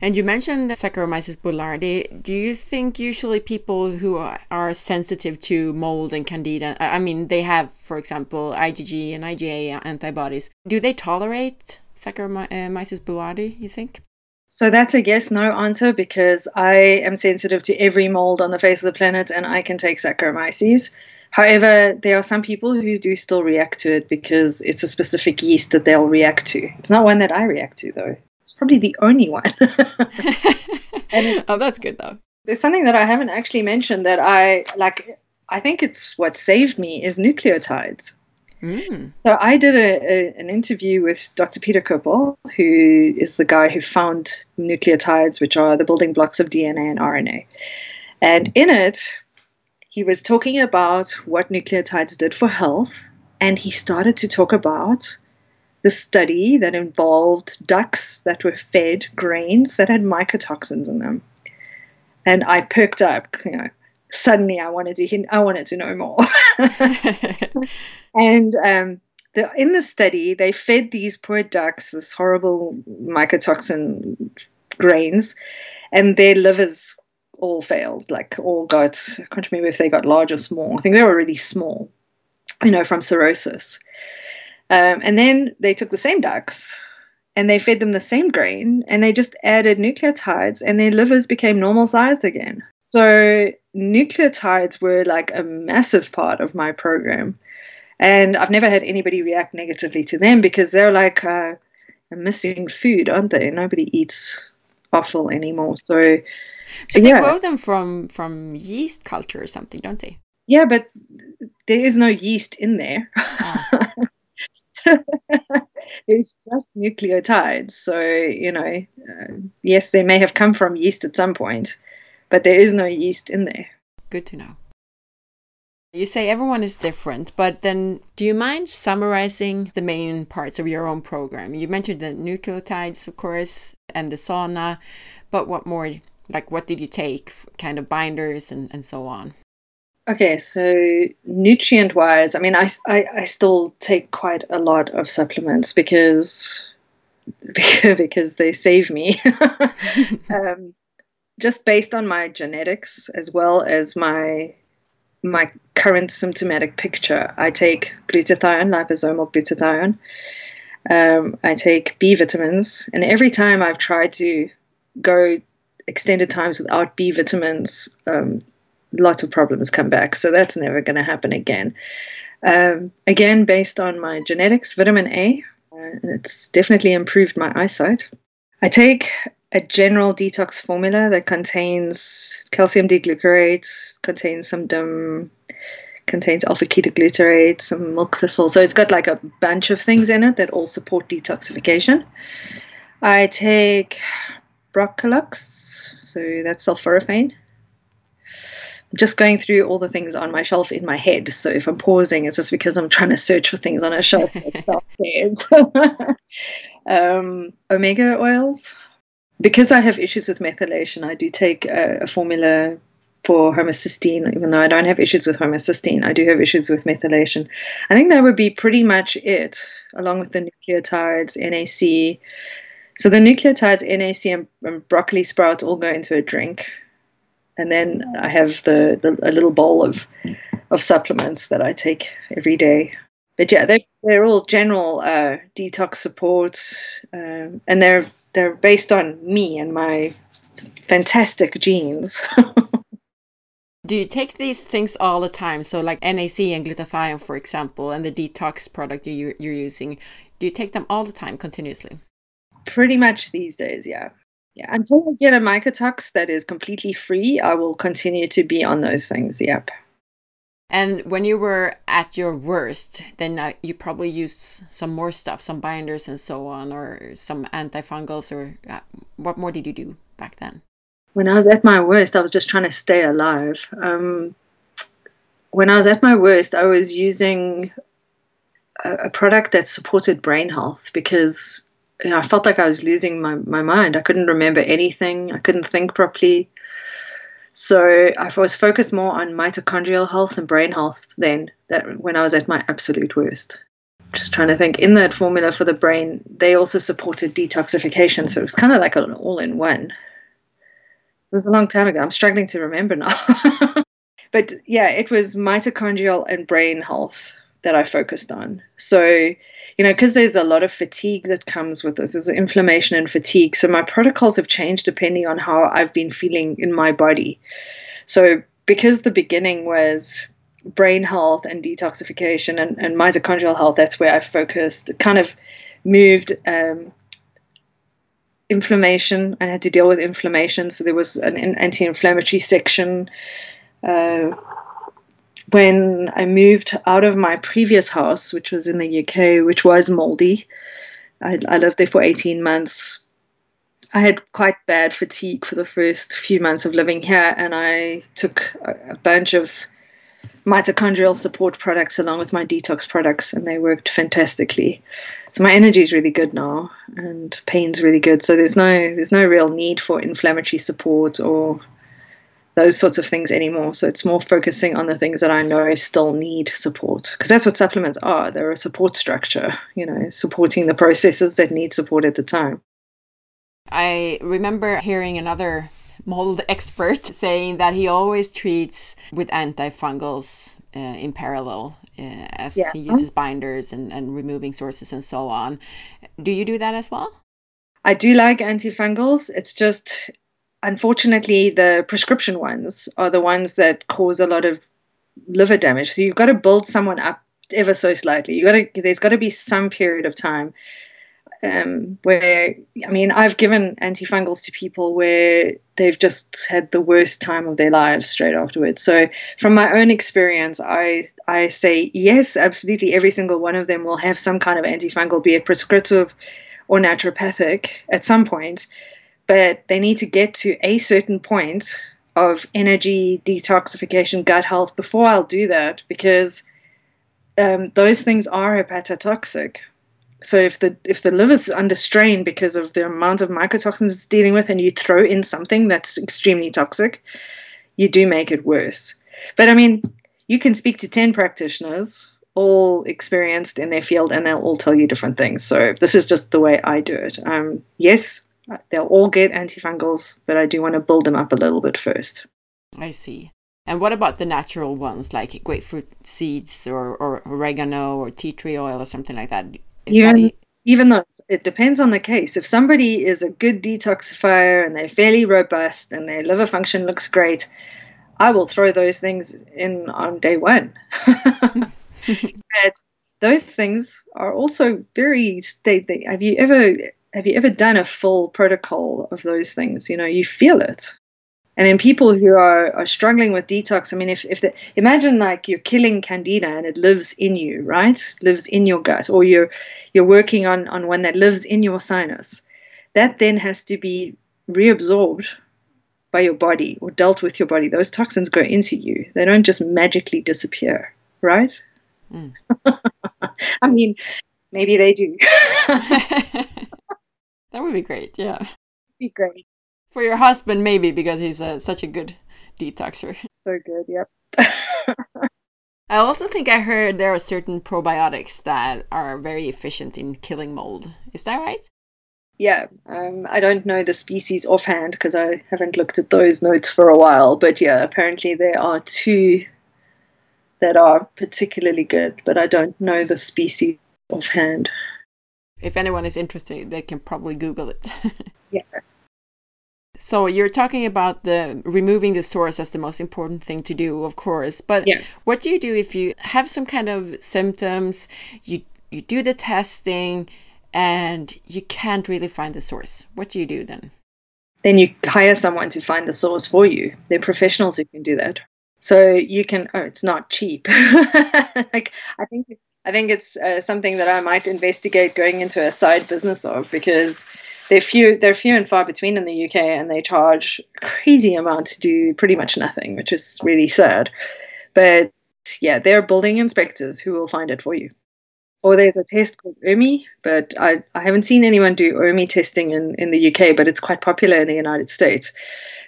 And you mentioned Saccharomyces boulardii. Do you think usually people who are sensitive to mold and candida, I mean, they have, for example, IgG and IgA antibodies, do they tolerate Saccharomyces boulardii, you think? So that's a yes no answer because I am sensitive to every mold on the face of the planet and I can take Saccharomyces. However, there are some people who do still react to it because it's a specific yeast that they'll react to. It's not one that I react to, though. It's probably the only one. [laughs] oh, that's good though. There's something that I haven't actually mentioned that I like. I think it's what saved me is nucleotides. Mm. So I did a, a, an interview with Dr. Peter Koppel, who is the guy who found nucleotides, which are the building blocks of DNA and RNA. And in it, he was talking about what nucleotides did for health, and he started to talk about the study that involved ducks that were fed grains that had mycotoxins in them. And I perked up, you know, suddenly I wanted to I wanted to know more. [laughs] and um, the, in the study, they fed these poor ducks this horrible mycotoxin grains, and their livers all failed. Like all got I can't remember if they got large or small. I think they were really small, you know, from cirrhosis. Um, and then they took the same ducks and they fed them the same grain and they just added nucleotides and their livers became normal sized again. So nucleotides were like a massive part of my program. And I've never had anybody react negatively to them because they're like uh, missing food, aren't they? Nobody eats offal anymore. So, they yeah. grow them from from yeast culture or something, don't they? Yeah, but there is no yeast in there. Oh. [laughs] it's just nucleotides. So, you know, uh, yes, they may have come from yeast at some point, but there is no yeast in there. Good to know. You say everyone is different, but then do you mind summarizing the main parts of your own program? You mentioned the nucleotides, of course, and the sauna, but what more? Like, what did you take? Kind of binders and, and so on. Okay, so nutrient wise, I mean, I, I, I still take quite a lot of supplements because [laughs] because they save me. [laughs] um, just based on my genetics as well as my my current symptomatic picture, I take glutathione, liposomal glutathione. Um, I take B vitamins, and every time I've tried to go extended times without B vitamins, um, lots of problems come back. So that's never going to happen again. Um, again, based on my genetics, vitamin A, uh, it's definitely improved my eyesight. I take a general detox formula that contains calcium D-glucarate, contains some DIM, contains alpha ketoglutarate, some milk thistle. So it's got like a bunch of things in it that all support detoxification. I take Broccolux, so that's sulforaphane just going through all the things on my shelf in my head. So if I'm pausing, it's just because I'm trying to search for things on a shelf [laughs] that's downstairs. [laughs] um, omega oils. Because I have issues with methylation, I do take a, a formula for homocysteine, even though I don't have issues with homocysteine, I do have issues with methylation. I think that would be pretty much it, along with the nucleotides, NAC. So the nucleotides, NAC, and, broccoli sprouts all go into a drink and then I have the, the a little bowl of of supplements that I take every day. But yeah, they're they're all general uh, detox support, um, and they're they're based on me and my fantastic genes. [laughs] Do you take these things all the time? So, like NAC and glutathione, for example, and the detox product you, you're using, do you take them all the time, continuously? Pretty much these days, yeah. Yeah, until I get a mycotox that is completely free, I will continue to be on those things. Yep. And when you were at your worst, then uh, you probably used some more stuff, some binders and so on, or some antifungals, or uh, what more did you do back then? When I was at my worst, I was just trying to stay alive. Um, when I was at my worst, I was using a, a product that supported brain health because you know, I felt like I was losing my, my mind. I couldn't remember anything, I couldn't think properly. So I was focused more on mitochondrial health and brain health then that when I was at my absolute worst. Just trying to think in that formula for the brain, they also supported detoxification. So it was kind of like an all in one. It was a long time ago. I'm struggling to remember now. [laughs] but yeah, it was mitochondrial and brain health that I focused on. So, you know, because there's a lot of fatigue that comes with this, there's inflammation and fatigue. So my protocols have changed depending on how I've been feeling in my body. So because the beginning was brain health and detoxification and, and mitochondrial health, that's where I focused, kind of moved um, inflammation. I had to deal with inflammation. So there was an anti inflammatory section. Uh, when I moved out of my previous house, which was in the UK, which was moldy, I, I lived there for 18 months. I had quite bad fatigue for the first few months of living here, and I took a, a bunch of mitochondrial support products along with my detox products, and they worked fantastically. So my energy is really good now, and pain's really good. So there's no there's no real need for inflammatory support or those sorts of things anymore. So it's more focusing on the things that I know still need support because that's what supplements are. They're a support structure, you know, supporting the processes that need support at the time. I remember hearing another mold [laughs] expert saying that he always treats with antifungals uh, in parallel uh, as yeah. he uses binders and, and removing sources and so on. Do you do that as well? I do like antifungals. It's just unfortunately, the prescription ones are the ones that cause a lot of liver damage. So you've got to build someone up ever so slightly. You got to there's got to be some period of time um, where I mean I've given antifungals to people where they've just had the worst time of their lives straight afterwards. So from my own experience, I I say yes, absolutely. Every single one of them will have some kind of antifungal, be it prescriptive or naturopathic, at some point but they need to get to a certain point of energy detoxification, gut health before I'll do that because um, those things are hepatotoxic. So if the if the liver's under strain because of the amount of mycotoxins it's dealing with, and you throw in something that's extremely toxic, you do make it worse. But I mean, you can speak to ten practitioners, all experienced in their field, and they'll all tell you different things. So this is just the way I do it. Um, yes, They'll all get antifungals, but I do want to build them up a little bit first. I see. And what about the natural ones like grapefruit seeds or, or oregano or tea tree oil or something like that? Is even, that even though it depends on the case. If somebody is a good detoxifier and they're fairly robust and their liver function looks great, I will throw those things in on day one. [laughs] [laughs] but those things are also very. They, they, have you ever have you ever done a full protocol of those things? You know, you feel it. And in people who are, are struggling with detox, I mean, if, if the, imagine like you're killing candida and it lives in you, right? Lives in your gut, or you're you're working on, on one that lives in your sinus. That then has to be reabsorbed by your body or dealt with your body. Those toxins go into you. They don't just magically disappear, right? Mm. [laughs] I mean, maybe they do. [laughs] [laughs] That would be great. Yeah. Be great. For your husband, maybe because he's uh, such a good detoxer. [laughs] So good. Yep. I also think I heard there are certain probiotics that are very efficient in killing mold. Is that right? Yeah, um, I don't know the species offhand because I haven't looked at those notes for a while. But yeah, apparently there are two that are particularly good, but I don't know the species offhand if anyone is interested, they can probably Google it. [laughs] yeah. So you're talking about the removing the source as the most important thing to do, of course. But yeah. what do you do if you have some kind of symptoms? You you do the testing, and you can't really find the source. What do you do then? then you hire someone to find the source for you. They're professionals who can do that. So you can. Oh, it's not cheap. [laughs] like I think I think it's uh, something that I might investigate going into a side business of because they're few they're few and far between in the UK and they charge crazy amount to do pretty much nothing, which is really sad. But yeah, they're building inspectors who will find it for you. Or there's a test called OMI, but I, I haven't seen anyone do OMI testing in, in the UK, but it's quite popular in the United States.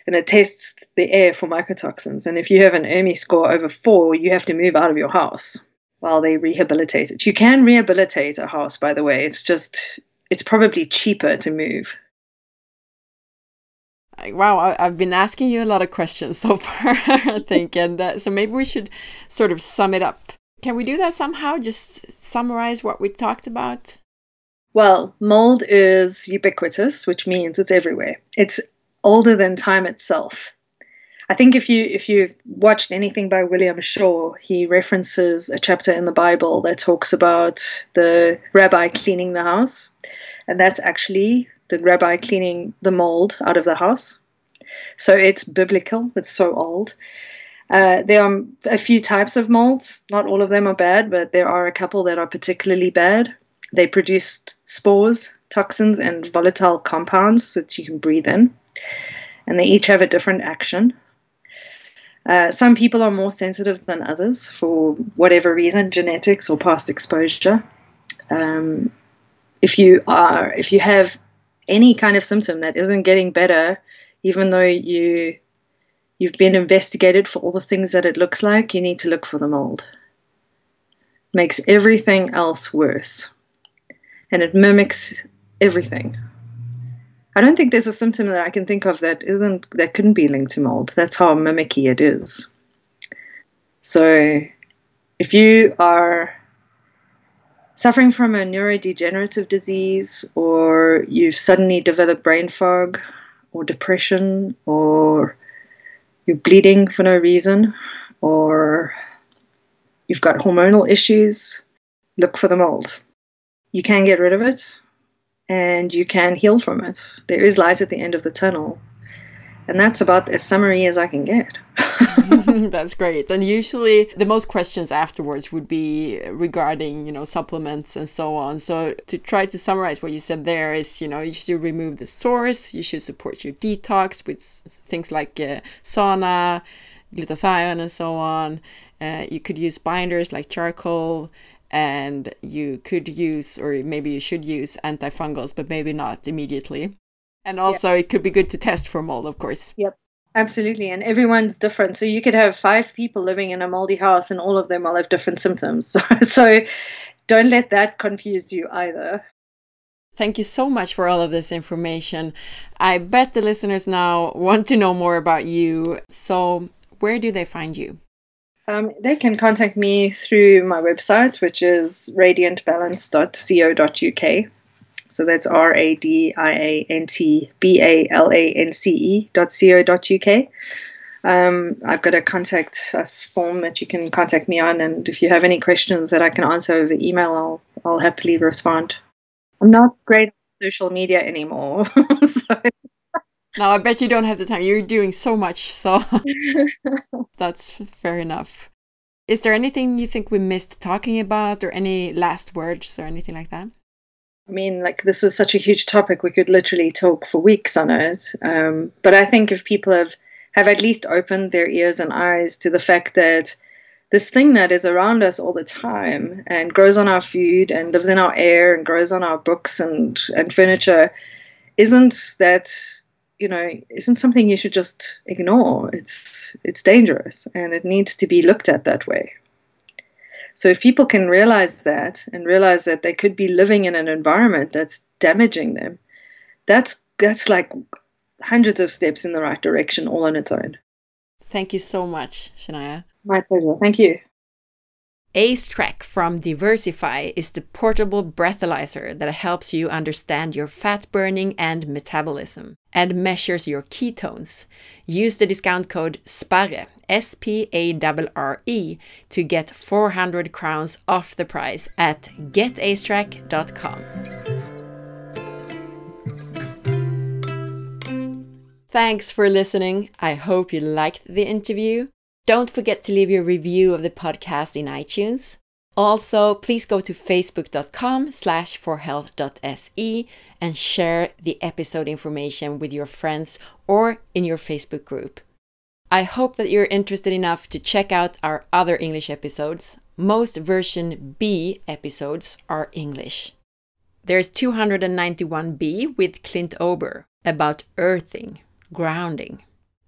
And it tests the air for mycotoxins. And if you have an OMI score over four, you have to move out of your house while they rehabilitate it. You can rehabilitate a house, by the way. It's just, it's probably cheaper to move. Wow, I've been asking you a lot of questions so [laughs] far, I think. And uh, so maybe we should sort of sum it up. Can we do that somehow? Just summarize what we talked about? Well, mold is ubiquitous, which means it's everywhere. It's older than time itself. I think if you if you've watched anything by William Shaw, he references a chapter in the Bible that talks about the rabbi cleaning the house, and that's actually the rabbi cleaning the mold out of the house. So it's biblical. It's so old. Uh, there are a few types of molds. Not all of them are bad, but there are a couple that are particularly bad. They produce spores, toxins, and volatile compounds that you can breathe in. And they each have a different action. Uh, some people are more sensitive than others for whatever reason, genetics or past exposure. Um, if you are, if you have any kind of symptom that isn't getting better, even though you you've been investigated for all the things that it looks like, you need to look for the mold. Makes everything else worse. And it mimics everything. I don't think there's a symptom that I can think of that isn't that couldn't be linked to mold. That's how mimicky it is. So if you are suffering from a neurodegenerative disease or you've suddenly developed brain fog or depression or you're bleeding for no reason or you've got hormonal issues, look for the mold. You can get rid of it and you can heal from it. There is light at the end of the tunnel. And that's about as summary as I can get. [laughs] [laughs] that's great. And usually the most questions afterwards would be regarding, you know, supplements and so on. So to try to summarize what you said there is, you know, you should remove the source, you should support your detox with things like uh, sauna, glutathione and so on. Uh, you could use binders like charcoal and you could use or maybe you should use antifungals but maybe not immediately and also it could be good to test for mold of course yep absolutely and everyone's different so you could have five people living in a moldy house and all of them will have different symptoms [laughs] so, so don't let that confuse you either Thank you so much for all of this information. I bet the listeners now want to know more about you. So, where do they find you? Um, they can contact me through my website, which is radiantbalance.co.uk. So that's R A D I A N T B A L A N C E dot co dot uk. Um, I've got a contact us form that you can contact me on, and if you have any questions that I can answer over email, I'll I'll happily respond. I'm not great on social media anymore, [laughs] so now I bet you don't have the time. You're doing so much, so [laughs] [laughs] that's fair enough. Is there anything you think we missed talking about, or any last words, or anything like that? I mean, like this is such a huge topic. We could literally talk for weeks on it. Um, but I think if people have have at least opened their ears and eyes to the fact that this thing that is around us all the time and grows on our food and lives in our air and grows on our books and and furniture isn't that you know isn't something you should just ignore. It's it's dangerous and it needs to be looked at that way. So if people can realize that and realize that they could be living in an environment that's damaging them that's that's like hundreds of steps in the right direction all on its own. Thank you so much shania. My pleasure. Thank you Ace Track from Diversify is the portable breathalyzer that helps you understand your fat burning and metabolism and measures your ketones. Use the discount code SPARRE, S P A R R E, to get 400 crowns off the price at getacetrack.com. Thanks for listening. I hope you liked the interview. Don't forget to leave your review of the podcast in iTunes. Also, please go to facebook.com slash forhealth.se and share the episode information with your friends or in your Facebook group. I hope that you're interested enough to check out our other English episodes. Most version B episodes are English. There's 291B with Clint Ober about earthing grounding.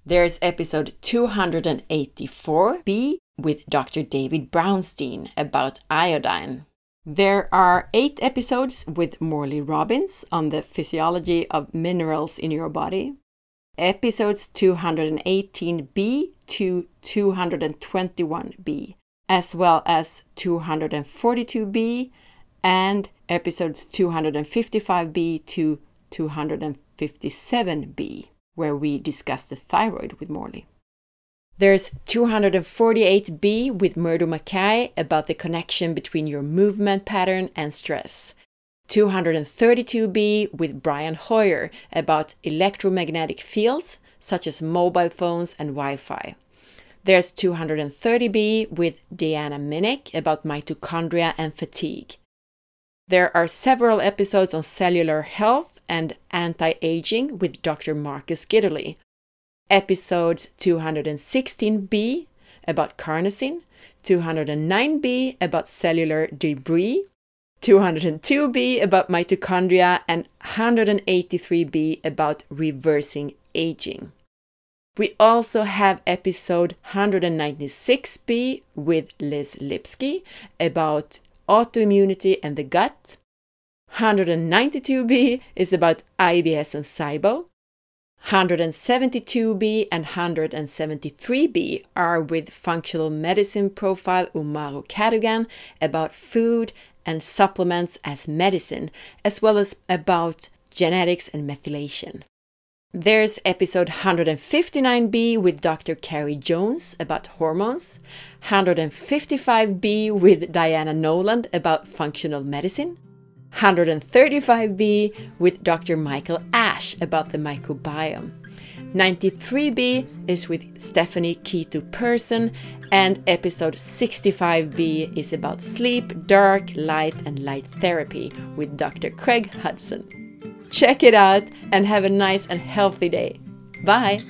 There's episode 284b with Dr. David Brownstein about iodine. There are eight episodes with Morley Robbins on the physiology of minerals in your body. Episodes 218b to 221b, as well as 242b and episodes 255b to 257b where we discuss the thyroid with Morley. There's 248b with Murdo Mackay about the connection between your movement pattern and stress. 232b with Brian Hoyer about electromagnetic fields such as mobile phones and Wi Fi. There's 230b with Deanna Minich about mitochondria and fatigue. There are several episodes on cellular health and Anti Aging with Dr. Marcus Gitterle, episode 216b about carnosine, 209b about cellular debris, 202b about mitochondria, and 183b about reversing aging. We also have episode 196b with Liz Lipski about autoimmunity and the gut, 192b is about IBS and SIBO. 172b and 173b are with functional medicine profile Umahro Cadogan about food and supplements as medicine, as well as about genetics and methylation. There's episode 159b with Dr. Carrie Jones about hormones, 155b with Diana Noland about functional medicine, 135b with Dr. Michael Ash about the microbiome. 93b is with Stephanie Keto Person, and episode 65b is about sleep, dark, light, and light therapy with Dr. Craig Hudson. Check it out and have a nice and healthy day. Bye!